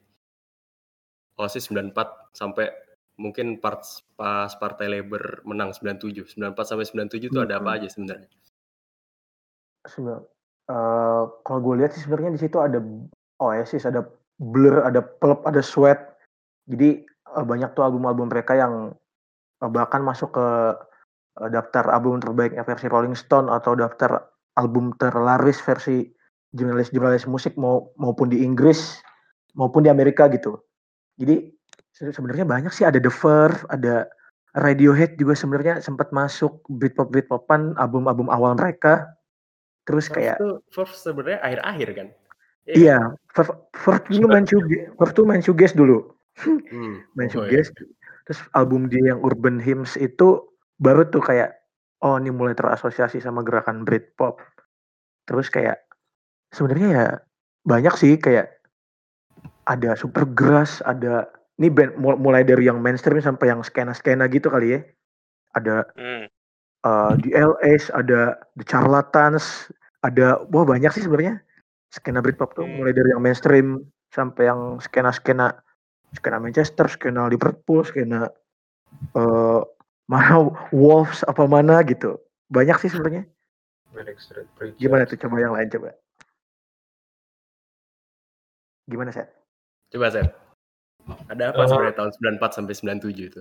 Oasis 94 sampai mungkin part, pas Partai Labor menang 97. 94 sampai 97 itu hmm. ada apa aja sebenarnya?
Uh, kalau gue lihat sih sebenarnya di situ ada Oasis, ada Blur, ada Pulp, ada Sweat. Jadi uh, banyak tuh album-album mereka yang uh, bahkan masuk ke uh, daftar album terbaiknya versi Rolling Stone atau daftar album terlaris versi jurnalis-jurnalis musik mau, maupun di Inggris maupun di Amerika gitu. Jadi sebenarnya banyak sih ada The Verve, ada Radiohead juga sebenarnya sempat masuk Britpop Britpopan album-album awal mereka. Terus kayak
Verve sebenarnya akhir-akhir kan?
Iya, Verve, Verve dulu main shoegaze, Verve tuh main shoegaze dulu. Hmm. main oh, iya. Terus album dia yang Urban Hymns itu baru tuh kayak oh ini mulai terasosiasi sama gerakan Britpop. Terus kayak sebenarnya ya banyak sih kayak ada Supergrass, ada ini band mulai dari yang mainstream sampai yang skena-skena gitu kali ya. Ada hmm. uh, di LS, ada The Charlatans, ada wah banyak sih sebenarnya skena Britpop tuh hmm. mulai dari yang mainstream sampai yang skena-skena skena Manchester, skena Liverpool, skena uh, mana Wolves apa mana gitu. Banyak sih sebenarnya. Gimana tuh coba yang lain coba. Gimana sih?
Coba sih. Ada apa uh, sebenarnya tahun 94 sampai 97 itu?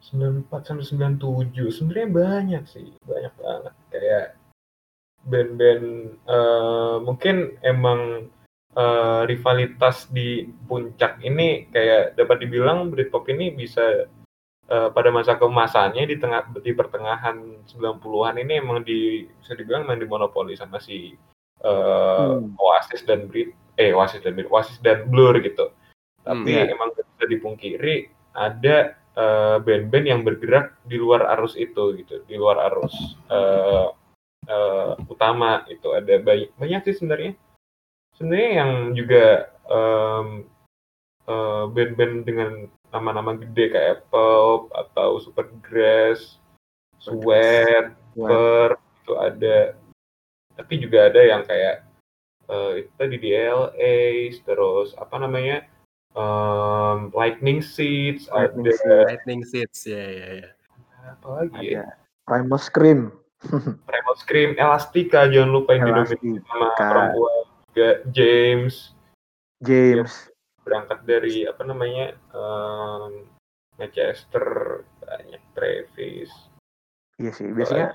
94 sampai 97 sebenarnya banyak sih, banyak banget. Kayak band-band uh, mungkin emang uh, rivalitas di puncak ini kayak dapat dibilang Britpop ini bisa uh, pada masa kemasannya di tengah di pertengahan 90-an ini emang di bisa dibilang emang dimonopoli sama si uh, hmm. Oasis dan Brit eh Oasis dan Brit, Oasis dan Blur gitu. Tapi hmm, yeah. emang bisa dipungkiri ada band-band uh, yang bergerak di luar arus itu gitu, di luar arus uh, uh, utama itu ada banyak banyak sih sebenarnya sebenarnya yang juga um, uh, band-band dengan nama-nama gede kayak Pulp atau Supergrass, Sweat, Per itu ada tapi juga ada yang kayak uh, itu tadi di LA terus apa namanya um, Lightning Seeds
Lightning
ada
Seeds.
Lightning Seeds ya ya ya.
apa lagi ya
Ada Primal Scream.
Primal Scream Elastica jangan lupa yang didominasi sama perempuan juga James
James.
Berangkat dari apa namanya um, Manchester banyak Travis
Iya sih, biasanya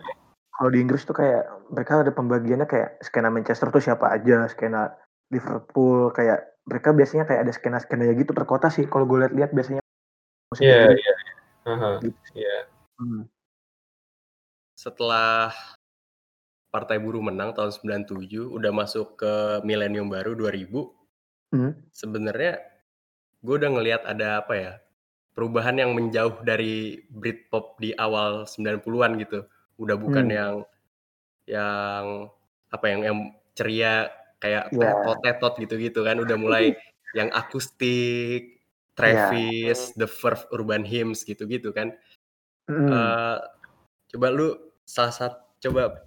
kalau di Inggris tuh kayak mereka ada pembagiannya kayak skena Manchester tuh siapa aja, skena Liverpool kayak mereka biasanya kayak ada skena-skenanya gitu per kota sih kalau gue lihat-lihat biasanya.
iya iya Aha,
Gitu.
iya
Hmm.
Setelah Partai Buruh menang tahun 97, udah masuk ke milenium baru 2000,
Hmm.
sebenarnya gue udah ngelihat ada apa ya perubahan yang menjauh dari Britpop di awal 90-an gitu udah bukan
Hmm.
yang yang apa yang yang ceria kayak
Iya.
tetot gitu-gitu kan udah mulai yang akustik Travis, The Verve, Urban Hymns gitu-gitu kan. Eh, coba lu salah satu coba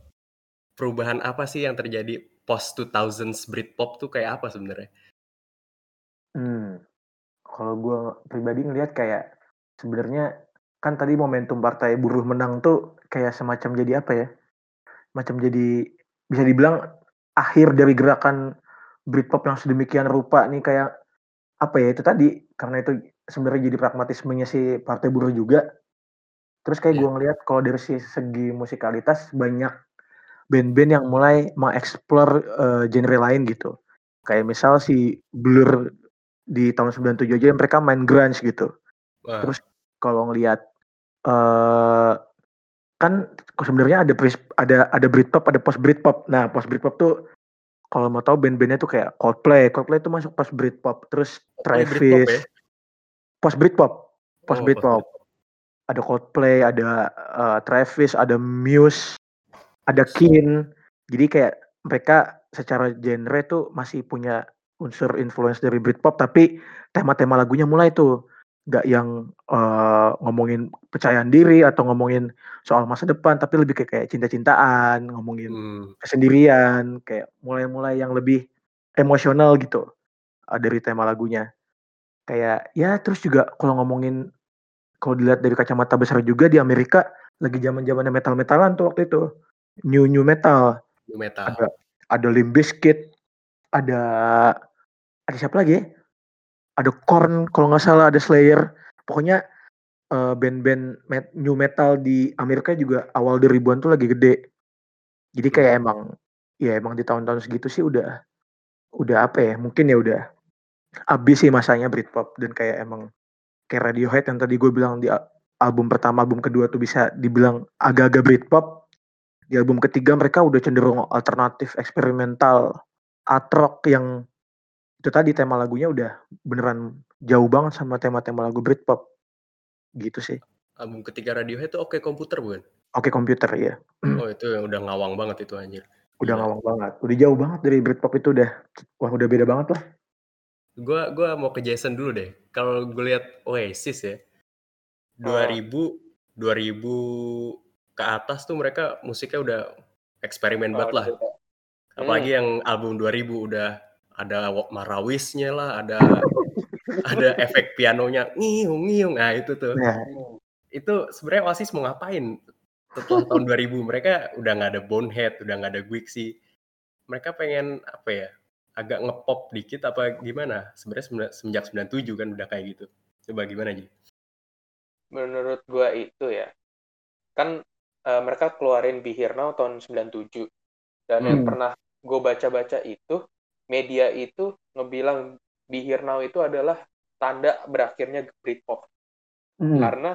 perubahan apa sih yang terjadi post 2000s Britpop tuh kayak apa sebenarnya?
Hmm. Kalau gue pribadi ngelihat kayak sebenarnya kan tadi momentum Partai Buruh menang tuh kayak semacam jadi apa ya? Macam jadi bisa dibilang akhir dari gerakan Britpop yang sedemikian rupa nih kayak apa ya itu tadi karena itu sebenarnya jadi pragmatismenya si Partai Buruh juga. Terus kayak
Iya.
gue ngelihat kalau dari si segi musikalitas banyak band-band yang mulai mengeksplor eh, genre lain gitu. Kayak misal si Blur di tahun 97 aja mereka main grunge gitu.
Wah,
Terus kalau ngelihat eh kan sebenarnya ada ada ada Britpop, ada post Britpop. Nah, post Britpop tuh kalau mau tahu band-bandnya tuh kayak Coldplay, Coldplay itu masuk post Britpop. Terus
Britpop
Travis,
ya?
post Britpop, post
Oh,
Britpop. Ada Coldplay, ada eh, Travis, ada Muse, ada Kin. Jadi kayak mereka secara genre tuh masih punya unsur influence dari Britpop, tapi tema-tema lagunya mulai tuh nggak yang eh, ngomongin percayaan diri atau ngomongin soal masa depan, tapi lebih kayak, kayak cinta-cintaan, ngomongin
Hmm,
kesendirian, kayak mulai-mulai yang lebih emosional gitu uh, dari tema lagunya. Kayak ya terus juga kalau ngomongin kalau dilihat dari kacamata besar juga di Amerika lagi zaman-zamannya metal-metalan tuh waktu itu. New new metal.
new metal.
Ada ada Limp Bizkit, ada ada siapa lagi? ya? Ada Korn kalau nggak salah, ada Slayer. Pokoknya eh, band-band met- new metal di Amerika juga awal 2000-an tuh lagi gede. Jadi kayak emang ya emang di tahun-tahun segitu sih udah udah apa ya? Mungkin ya udah abis sih masanya Britpop dan kayak emang kayak Radiohead yang tadi gue bilang di album pertama, album kedua tuh bisa dibilang agak-agak Britpop. Di album ketiga mereka udah cenderung alternatif, eksperimental, art rock yang itu tadi tema lagunya udah beneran jauh banget sama tema-tema lagu Britpop. Gitu sih.
Album ketiga Radiohead tuh Oke Komputer bukan?
Oke komputer ya.
Oh itu yang udah ngawang banget itu anjir.
Udah
Gila.
ngawang banget. Udah jauh banget dari Britpop itu udah. Wah udah beda banget lah.
Gua gua mau ke Jason dulu deh. Kalau gue lihat Oasis ya. 2000 2000 ke atas tuh mereka musiknya udah eksperimen banget lah.
Oh,
Apalagi yang album 2000 udah ada marawisnya lah, ada ada efek pianonya ngiung ngiung. Nah, itu tuh.
Nah,
Itu sebenarnya Oasis mau ngapain? Setelah tahun 2000 mereka udah nggak ada Bonehead, udah nggak ada Guixi. Mereka pengen apa ya? Agak ngepop dikit apa gimana? Sebenarnya semenjak 97 kan udah kayak gitu. Coba gimana Ji?
menurut gua itu ya kan eh, mereka keluarin Be Here Now tahun 97 dan yang
Hmm.
pernah gue baca-baca itu media itu ngebilang Be Here Now itu adalah tanda berakhirnya Britpop.
Hmm,
karena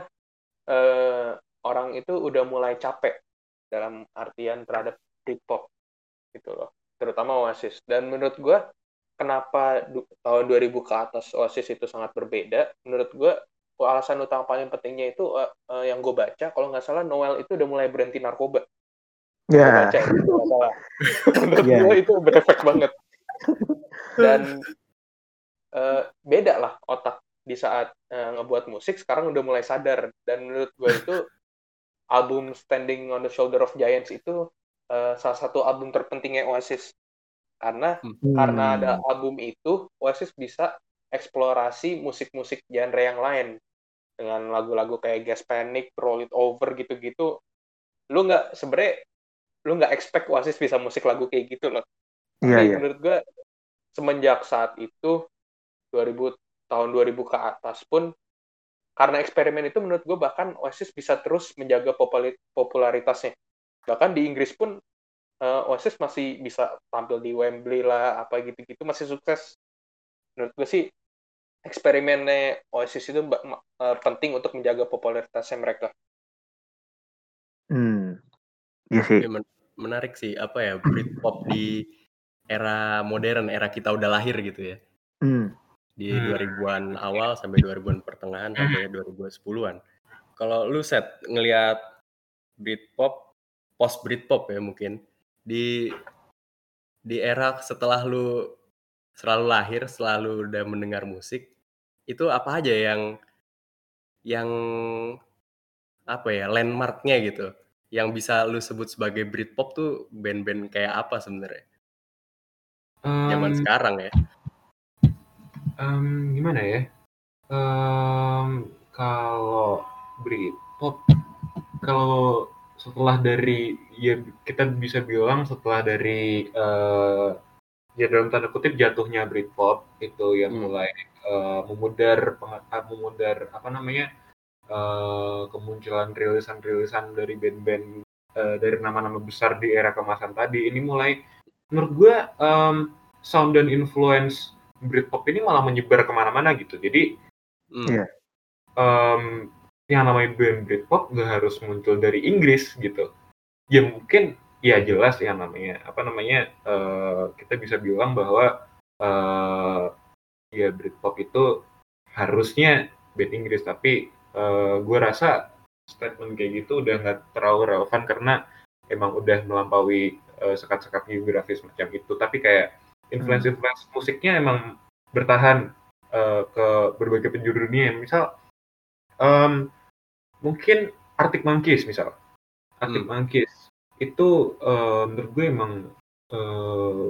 eh, orang itu udah mulai capek dalam artian terhadap Britpop gitu loh terutama Oasis. Dan menurut gua kenapa tahun 2000 ke atas Oasis itu sangat berbeda menurut gua alasan utama paling pentingnya itu eh, eh, yang gue baca kalau nggak salah Noel itu udah mulai berhenti narkoba. Gue
ya.
baca nggak salah. Menurut
Iya.
gue itu berefek banget dan eh, beda lah otak di saat eh, ngebuat musik sekarang udah mulai sadar dan menurut gue itu album Standing on the Shoulder of Giants itu uh, salah satu album terpentingnya Oasis karena
Hmm.
karena ada album itu Oasis bisa eksplorasi musik-musik genre yang lain dengan lagu-lagu kayak Gas Panic, Roll It Over gitu-gitu. Lu nggak sebenernya lu nggak expect Oasis bisa musik lagu kayak gitu loh.
Iya,
Tapi
iya.
menurut gue semenjak saat itu 2000 tahun 2000 ke atas pun karena eksperimen itu menurut gue bahkan Oasis bisa terus menjaga popularitasnya. Bahkan di Inggris pun eh, Oasis masih bisa tampil di Wembley lah apa gitu-gitu masih sukses. Menurut gue sih eksperimennya Oasis itu eh, penting untuk menjaga popularitasnya mereka.
Hmm. Iya sih.
Ya, men- menarik sih apa ya Britpop di era modern, era kita udah lahir gitu ya.
Hmm.
Di
Hmm.
2000-an awal sampai 2000-an pertengahan sampai 2010-an. Kalau lu set ngelihat Britpop, post Britpop ya mungkin di di era setelah lu selalu lahir, selalu udah mendengar musik, itu apa aja yang yang apa ya landmarknya gitu, yang bisa lu sebut sebagai Britpop tuh band-band kayak apa sebenarnya? Zaman
Em,
sekarang ya.
em, gimana ya? Em, kalau Britpop, kalau setelah dari ya kita bisa bilang setelah dari eh, ya dalam tanda kutip jatuhnya Britpop itu yang
Hmm.
mulai eh, memudar eh, memudar apa namanya eh, kemunculan rilisan-rilisan dari band-band eh, dari nama-nama besar di era kemasan tadi ini mulai menurut gue em, sound dan influence Britpop ini malah menyebar ke mana-mana gitu jadi
Hmm.
Iya.
em, yang namanya band Britpop nggak harus muncul dari Inggris gitu. Ya mungkin ya jelas yang namanya apa namanya eh, kita bisa bilang bahwa eh, ya Britpop itu harusnya band Inggris tapi eh, gue rasa statement kayak gitu udah nggak terlalu relevan karena emang udah melampaui eh, sekat-sekat geografis macam itu. Tapi kayak influence-influence musiknya emang bertahan eh, ke berbagai penjuru dunia. Misal em, mungkin Arctic Monkeys misal. Arctic
Hmm.
Monkeys itu eh, menurut gue emang eh,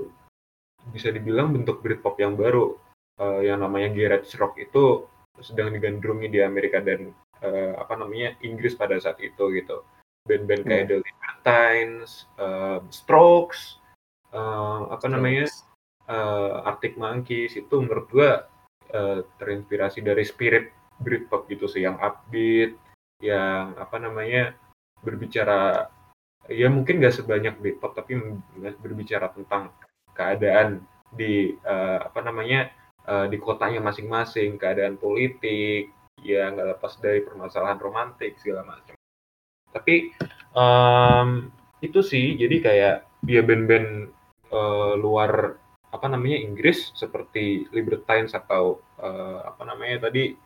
bisa dibilang bentuk Britpop yang baru. Eh, yang namanya garage rock itu sedang digandrungi di Amerika dan eh, apa namanya Inggris pada saat itu gitu band-band kayak The Libertines, eh, Strokes, eh, apa namanya eh, Arctic Monkeys itu menurut gua eh, terinspirasi dari spirit Britpop gitu sih yang upbeat, yang apa namanya berbicara ya mungkin gak sebanyak Britpop tapi berbicara tentang keadaan di eh, apa namanya eh, di kotanya masing-masing, keadaan politik, ya nggak lepas dari permasalahan romantik segala macam. Tapi em, itu sih jadi kayak ya band-band eh, luar apa namanya Inggris seperti Libertines atau eh, apa namanya tadi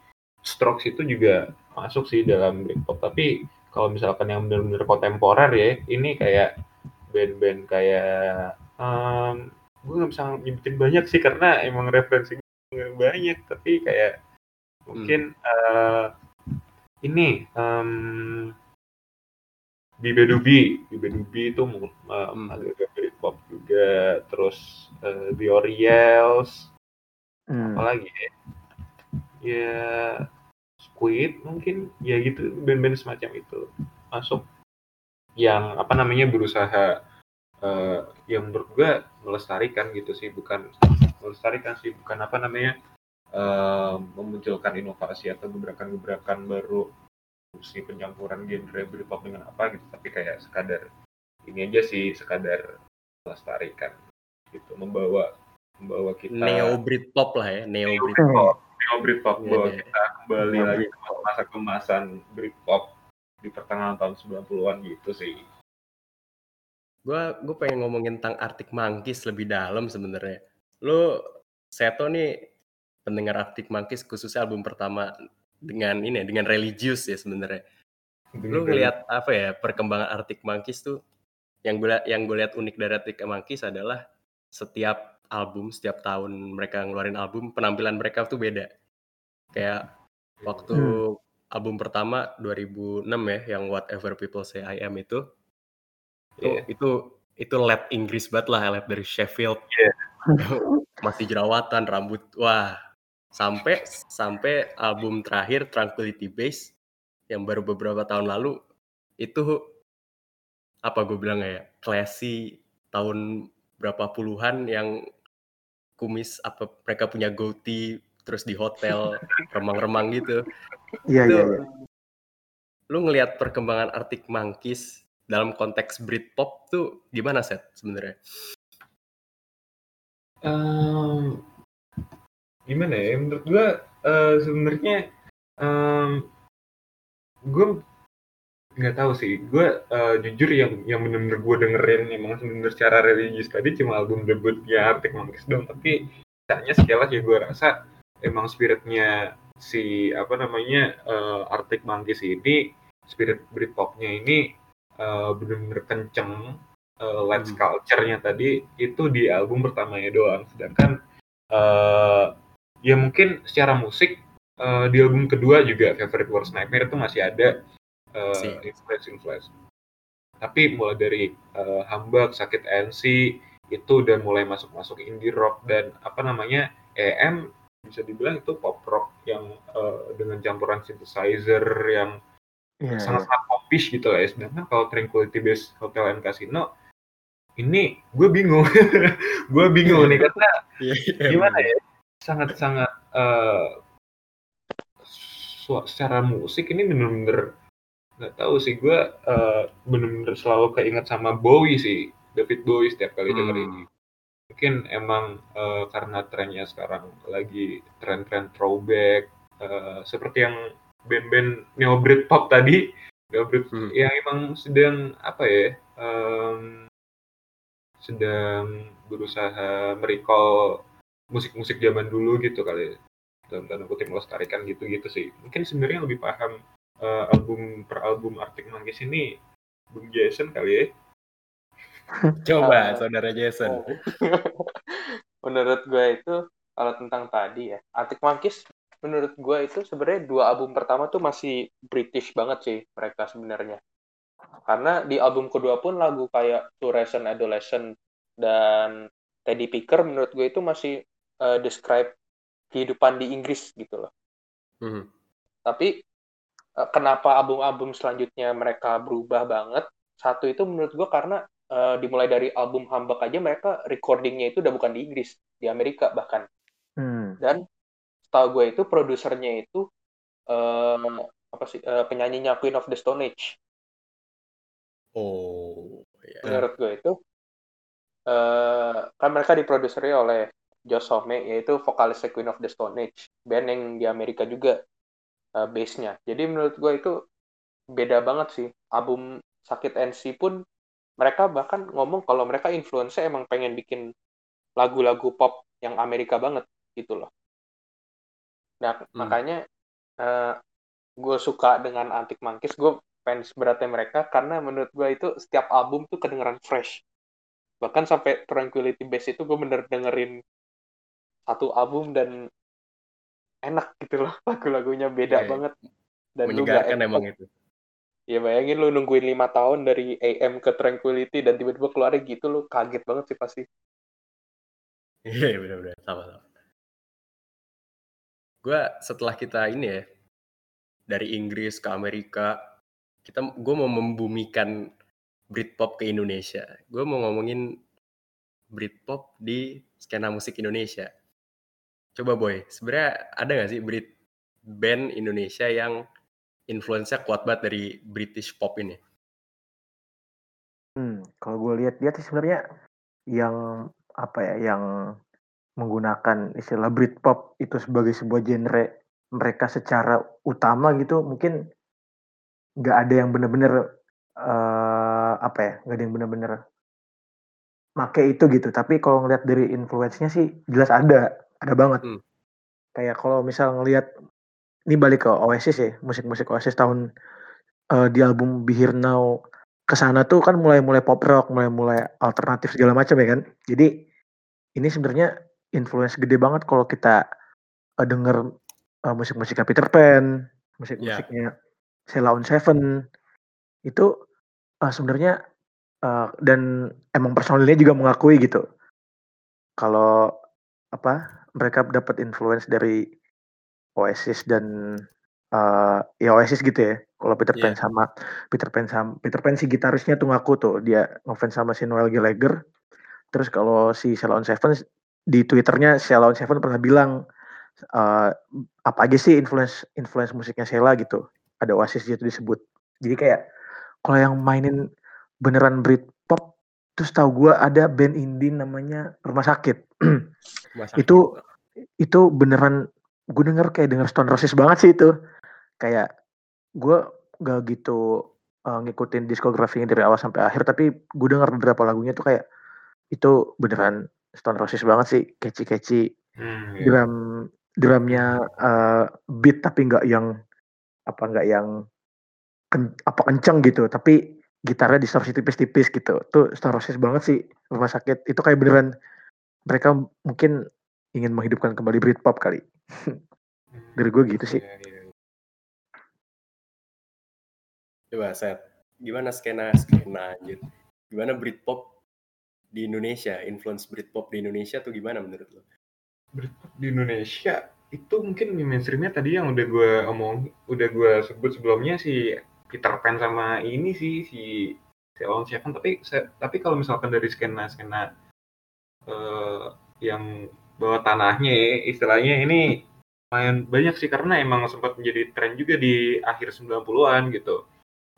Strokes itu juga masuk sih dalam Britpop. Tapi kalau misalkan yang benar-benar kontemporer ya ini kayak band-band kayak em, gue nggak bisa nyebutin banyak sih karena emang referensi gue banyak tapi kayak mungkin eh, ini em Bibe Dubi, Bibe Dubi itu um,
Hmm.
agak Britpop juga, terus eh, The Oriels,
Hmm.
apalagi ya? Ya Squid mungkin, ya gitu band-band semacam itu masuk yang apa namanya berusaha eh, yang menurut gue melestarikan gitu sih, bukan melestarikan sih, bukan apa namanya eh, memunculkan inovasi atau gebrakan-gebrakan baru si pencampuran genre Britpop dengan apa gitu tapi kayak sekadar ini aja sih sekadar melestarikan gitu membawa membawa kita
Neo Britpop lah ya, Neo. Britpop.
Neo Britpop
Iya,
bahwa
iya.
kita kembali
Neo
lagi ke masa kemasan Britpop di pertengahan tahun 90-an gitu sih
Gua gue pengen ngomongin tentang Arctic Monkeys lebih dalam sebenarnya. Lu Seto nih pendengar Arctic Monkeys khususnya album pertama dengan ini dengan religius ya sebenarnya. Lu ngelihat apa ya perkembangan Arctic Monkeys tuh yang gue yang gue lihat unik dari Arctic Monkeys adalah setiap album setiap tahun mereka ngeluarin album penampilan mereka tuh beda. Kayak waktu album pertama 2006 ya yang Whatever People Say I Am itu itu
Iya.
itu itu lab Inggris banget lah, lab dari Sheffield.
Iya.
Masih jerawatan, rambut, wah. Sampai sampai album terakhir Tranquility Base yang baru beberapa tahun lalu itu apa gue bilang ya classy tahun berapa puluhan yang kumis apa mereka punya goatee terus di hotel remang-remang gitu.
Iya
Itu
iya iya.
lu ngelihat perkembangan Arctic Monkeys dalam konteks Britpop tuh gimana set sebenarnya?
Em, gimana ya? Menurut gua eh, sebenarnya em, gue nggak tahu sih. Gue eh, jujur yang yang benar-benar gue dengerin emang benar secara religius tadi cuma album debutnya Arctic Monkeys dong. Tapi caranya sekilas ya gue rasa emang spiritnya si apa namanya eh, Arctic Monkeys ini spirit Britpopnya ini eh, benar-benar kenceng uh, Let's
Hmm.
Culture-nya tadi itu di album pertamanya doang. Sedangkan eh ya mungkin secara musik eh, di album kedua juga Favorite Worst Nightmare itu masih ada uh, influence influence. Tapi mulai dari eh, Hambak, Sakit NC itu udah mulai masuk-masuk indie rock dan apa namanya EM bisa dibilang itu pop rock yang eh, dengan campuran synthesizer yang
Iya, iya.
sangat-sangat popish gitu lah ya. Sedangkan kalau Tranquility Base Hotel and Casino ini gue bingung, gue bingung nih karena
Iya,
gimana ya sangat-sangat su- secara musik ini bener-bener nggak tahu sih gue eh, bener-bener selalu keinget sama Bowie sih David Bowie setiap kali
Hmm.
denger ini mungkin emang eh, karena trennya sekarang lagi tren-tren throwback eh, seperti yang band-band neo Britpop tadi neo Brit
Hmm.
yang emang sedang apa ya em, sedang berusaha merecall musik-musik zaman dulu gitu kali ya. dalam tanda kutip melestarikan gitu-gitu sih mungkin sebenarnya lebih paham eh, album per album Arctic Monkeys ini Bung Jason kali ya
Coba saudara Jason.
menurut gue itu kalau tentang tadi ya Arctic Monkeys menurut gue itu sebenarnya dua album pertama tuh masih British banget sih mereka sebenarnya karena di album kedua pun lagu kayak Fluorescent Adolescent dan Teddy Picker menurut gue itu masih eh, describe kehidupan di Inggris gitu loh
Hmm.
tapi eh, kenapa album-album selanjutnya mereka berubah banget satu itu menurut gue karena eh, dimulai dari album Hambak aja mereka recordingnya itu udah bukan di Inggris di Amerika bahkan
Hmm.
dan setahu gue itu produsernya itu eh, apa sih eh, penyanyinya Queen of the Stone Age
Oh, ya.
menurut gue itu eh kan mereka diproduseri oleh Josh Homme yaitu vokalisnya Queen of the Stone Age band yang di Amerika juga eh, base-nya. Jadi menurut gue itu beda banget sih album Sakit NC pun mereka bahkan ngomong kalau mereka influence emang pengen bikin lagu-lagu pop yang Amerika banget gitu loh. Nah makanya eh, gue suka dengan Antik Monkeys gue fans beratnya mereka karena menurut gue itu setiap album tuh kedengeran fresh. Bahkan sampai Tranquility Base itu gue bener dengerin satu album dan enak gitu loh lagu-lagunya beda
Iya,
banget dan
Menyegarkan emang itu.
ya bayangin lu nungguin lima tahun dari AM ke Tranquility dan tiba-tiba keluarnya gitu lu kaget banget sih pasti
Iya benar-benar sama-sama. Gue setelah kita ini ya dari Inggris ke Amerika, kita gue mau membumikan Britpop ke Indonesia. Gue mau ngomongin Britpop di skena musik Indonesia. Coba boy, sebenarnya ada nggak sih Brit band Indonesia yang influence-nya kuat banget dari British pop ini?
Hmm, kalau gue lihat-lihat sih sebenarnya yang apa ya, yang menggunakan istilah Britpop itu sebagai sebuah genre mereka secara utama gitu, mungkin nggak ada yang bener-bener eh, apa ya, nggak ada yang bener-bener make itu gitu. Tapi kalau ngelihat dari influence-nya sih jelas ada, ada banget.
Hmm.
Kayak kalau misal ngelihat ini balik ke Oasis ya, musik-musik Oasis tahun eh, di album Be Here Now ke sana tuh kan mulai-mulai pop rock, mulai-mulai alternatif segala macam ya kan. Jadi ini sebenarnya influence gede banget kalau kita eh, denger eh, musik-musiknya Peter Pan, musik-musiknya Sheila on Seven itu eh, sebenarnya uh, dan emang personilnya juga mengakui gitu kalau apa mereka dapat influence dari Oasis dan uh, ya Oasis gitu ya. Kalau Peter Pan yeah. sama Peter Pan sama Peter Pan si gitarisnya tuh ngaku tuh dia ngefans sama si Noel Gallagher. Terus kalau si Salon Seven di Twitternya Salon Seven pernah bilang uh, apa aja sih influence influence musiknya Sheila gitu. Ada Oasis gitu disebut. Jadi kayak kalau yang mainin beneran Britpop terus tahu gue ada band indie namanya Rumah Sakit. Rumah Sakit. itu itu beneran gue denger kayak denger Stone Roses banget sih itu kayak gue gak gitu uh, ngikutin diskografinya dari awal sampai akhir tapi gue denger beberapa lagunya tuh kayak itu beneran Stone Roses banget sih catchy-catchy hmm, yeah. drum drumnya uh, beat tapi nggak yang apa nggak yang ken, apa kenceng gitu tapi gitarnya distorsi tipis-tipis gitu tuh Stone Roses banget sih rumah sakit itu kayak beneran mereka mungkin ingin menghidupkan kembali Britpop kali Dari gue gitu sih. Iya, iya.
Coba set, gimana skena skena anjir? Gimana Britpop di Indonesia? Influence Britpop di Indonesia tuh gimana menurut lo?
Britpop di Indonesia itu mungkin mainstreamnya tadi yang udah gue omong, udah gue sebut sebelumnya si Peter Pan sama ini sih si Ceylon Seven tapi tapi kalau misalkan dari skena skena uh, yang bawah tanahnya ya, istilahnya ini lumayan banyak sih. Karena emang sempat menjadi tren juga di akhir 90-an gitu.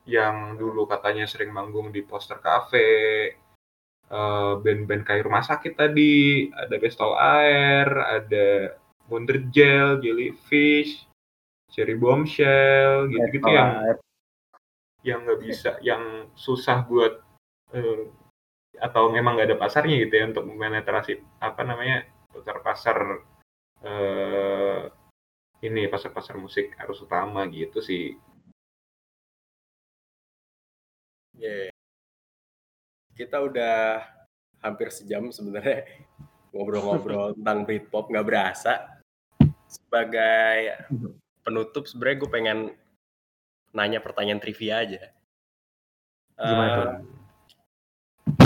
Yang dulu katanya sering manggung di poster cafe, uh, band-band kayak rumah sakit tadi, ada Bestol Air, ada Wonder Gel, Jellyfish, Cherry Bombshell, gitu-gitu yang yang nggak bisa, yang susah buat uh, atau memang nggak ada pasarnya gitu ya untuk menetrasi apa namanya pasar-pasar uh, ini pasar-pasar musik harus utama gitu sih.
Yeah. Kita udah hampir sejam sebenarnya ngobrol-ngobrol tentang Britpop nggak berasa. Sebagai penutup sebenarnya gue pengen nanya pertanyaan trivia aja. Gimana uh,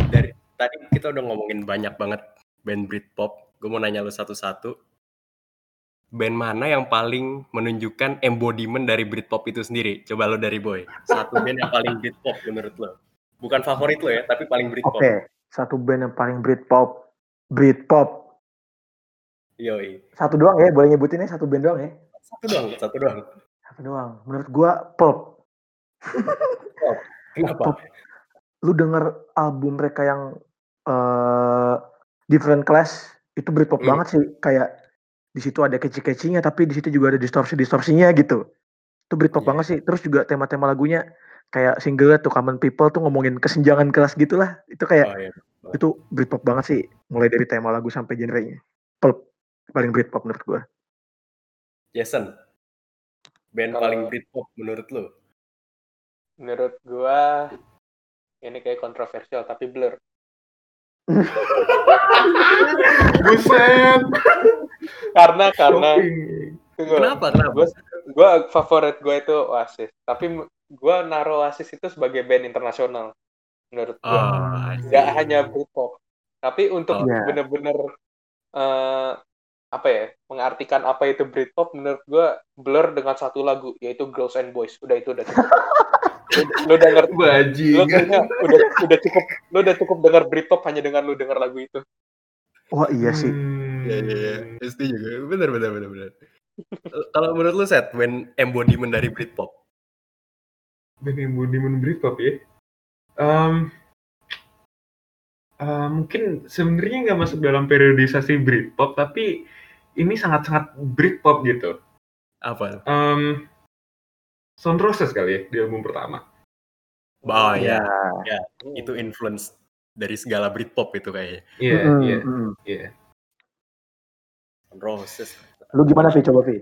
Dari tadi kita udah ngomongin banyak banget band Britpop gue mau nanya lu satu-satu band mana yang paling menunjukkan embodiment dari Britpop itu sendiri? Coba lo dari Boy. Satu band yang paling Britpop menurut lo. Bukan favorit lo ya, tapi paling Britpop.
Oke, okay. satu band yang paling Britpop. Britpop.
Yoi.
Satu doang ya, boleh nyebutin ya satu band doang ya?
Satu doang, satu doang.
Satu doang. Menurut gua pop.
pop. Kenapa? Pop.
Lu denger album mereka yang uh, Different Class itu Britpop hmm. banget sih kayak di situ ada keci-kecinya tapi di situ juga ada distorsi-distorsinya gitu itu Britpop yeah. banget sih terus juga tema-tema lagunya kayak single tuh Common People tuh ngomongin kesenjangan kelas gitulah itu kayak oh, yeah. itu Britpop banget sih mulai dari tema lagu sampai genrenya pop paling Britpop menurut gua
Jason band Kalo... paling Britpop menurut lo
menurut gua ini kayak kontroversial tapi Blur
Buset.
karena karena
kenapa kenapa?
Gue favorit gue itu Oasis. Tapi gue naruh Oasis itu sebagai band internasional menurut gue. Oh, Gak hanya Britpop. Tapi untuk oh. bener-bener uh, apa ya mengartikan apa itu Britpop menurut gue Blur dengan satu lagu yaitu Girls and Boys. Udah itu udah cukup. Lu denger
bajing
udah udah cukup lu udah cukup denger Britpop hanya dengan lu denger lagu itu.
Wah iya sih.
Hmm. iya iya iya. Pasti juga benar benar benar benar kalau menurut lu set when embodiment dari Britpop?
When embodiment Britpop ya? Um, uh, mungkin sebenarnya nggak masuk dalam periodisasi Britpop tapi ini sangat-sangat Britpop gitu
apa
um, Sound Roses kali ya di album pertama.
Oh ya, ya, itu influence dari segala Britpop itu kayaknya.
Iya, iya, iya.
Sound Roses.
Lu gimana sih coba Vi?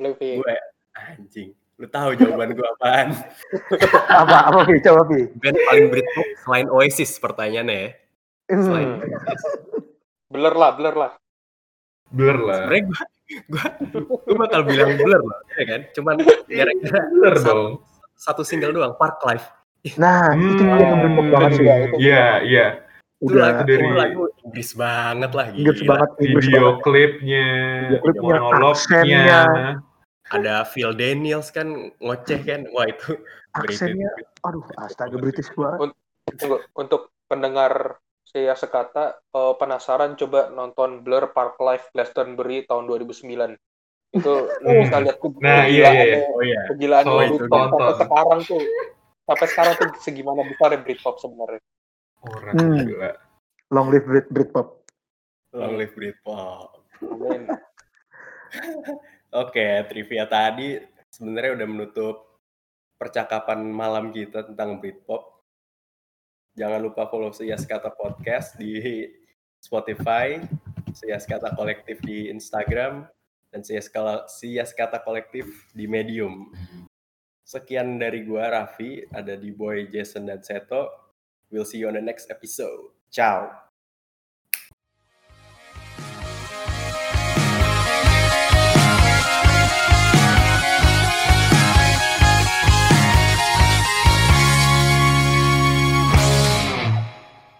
Lu Vi.
Gue anjing. Lu tahu jawaban gue apaan?
apa apa Vi? Coba Vi.
Band paling Britpop selain Oasis pertanyaannya ya. Selain hmm. Oasis.
Blur lah, blur lah.
Blur lah.
Sebenernya gue gue gue bakal bilang blur loh ya kan cuman gara-gara
blur dong
satu single doang Park Life
Nah, itu
Hmm,
dia yang Britpop banget sih.
Iya, itu
Iya, iya.
Itu
Udah
lagu,
dari-
itu lagu Inggris banget lah
Inggris
gila.
banget Inggris
Video
banget.
klipnya,
Video klipnya,
monolognya.
aksennya.
Ada Phil Daniels kan ngoceh kan. Wah itu
Aksennya, aduh astaga British banget.
Tunggu, untuk pendengar saya sekata eh, penasaran coba nonton Blur Park Life Glastonbury tahun 2009 itu lu bisa lihat tuh
Nah, iya, iya, iya.
Oh iya.
kegilaan
Oh,
Britpop
itu
sampai sekarang tuh sampai sekarang tuh segimana besar Britpop sebenarnya
Orang
Hmm.
gila.
Long live Brit Britpop.
Long live Britpop.
Amin.
Oke, trivia tadi sebenarnya udah menutup percakapan malam kita tentang Britpop. Jangan lupa follow Sias Kata Podcast di Spotify, Sias Kata Kolektif di Instagram, dan Sias, Kata Kolektif di Medium. Sekian dari gua, Raffi, ada di Boy, Jason, dan Seto. We'll see you on the next episode. Ciao.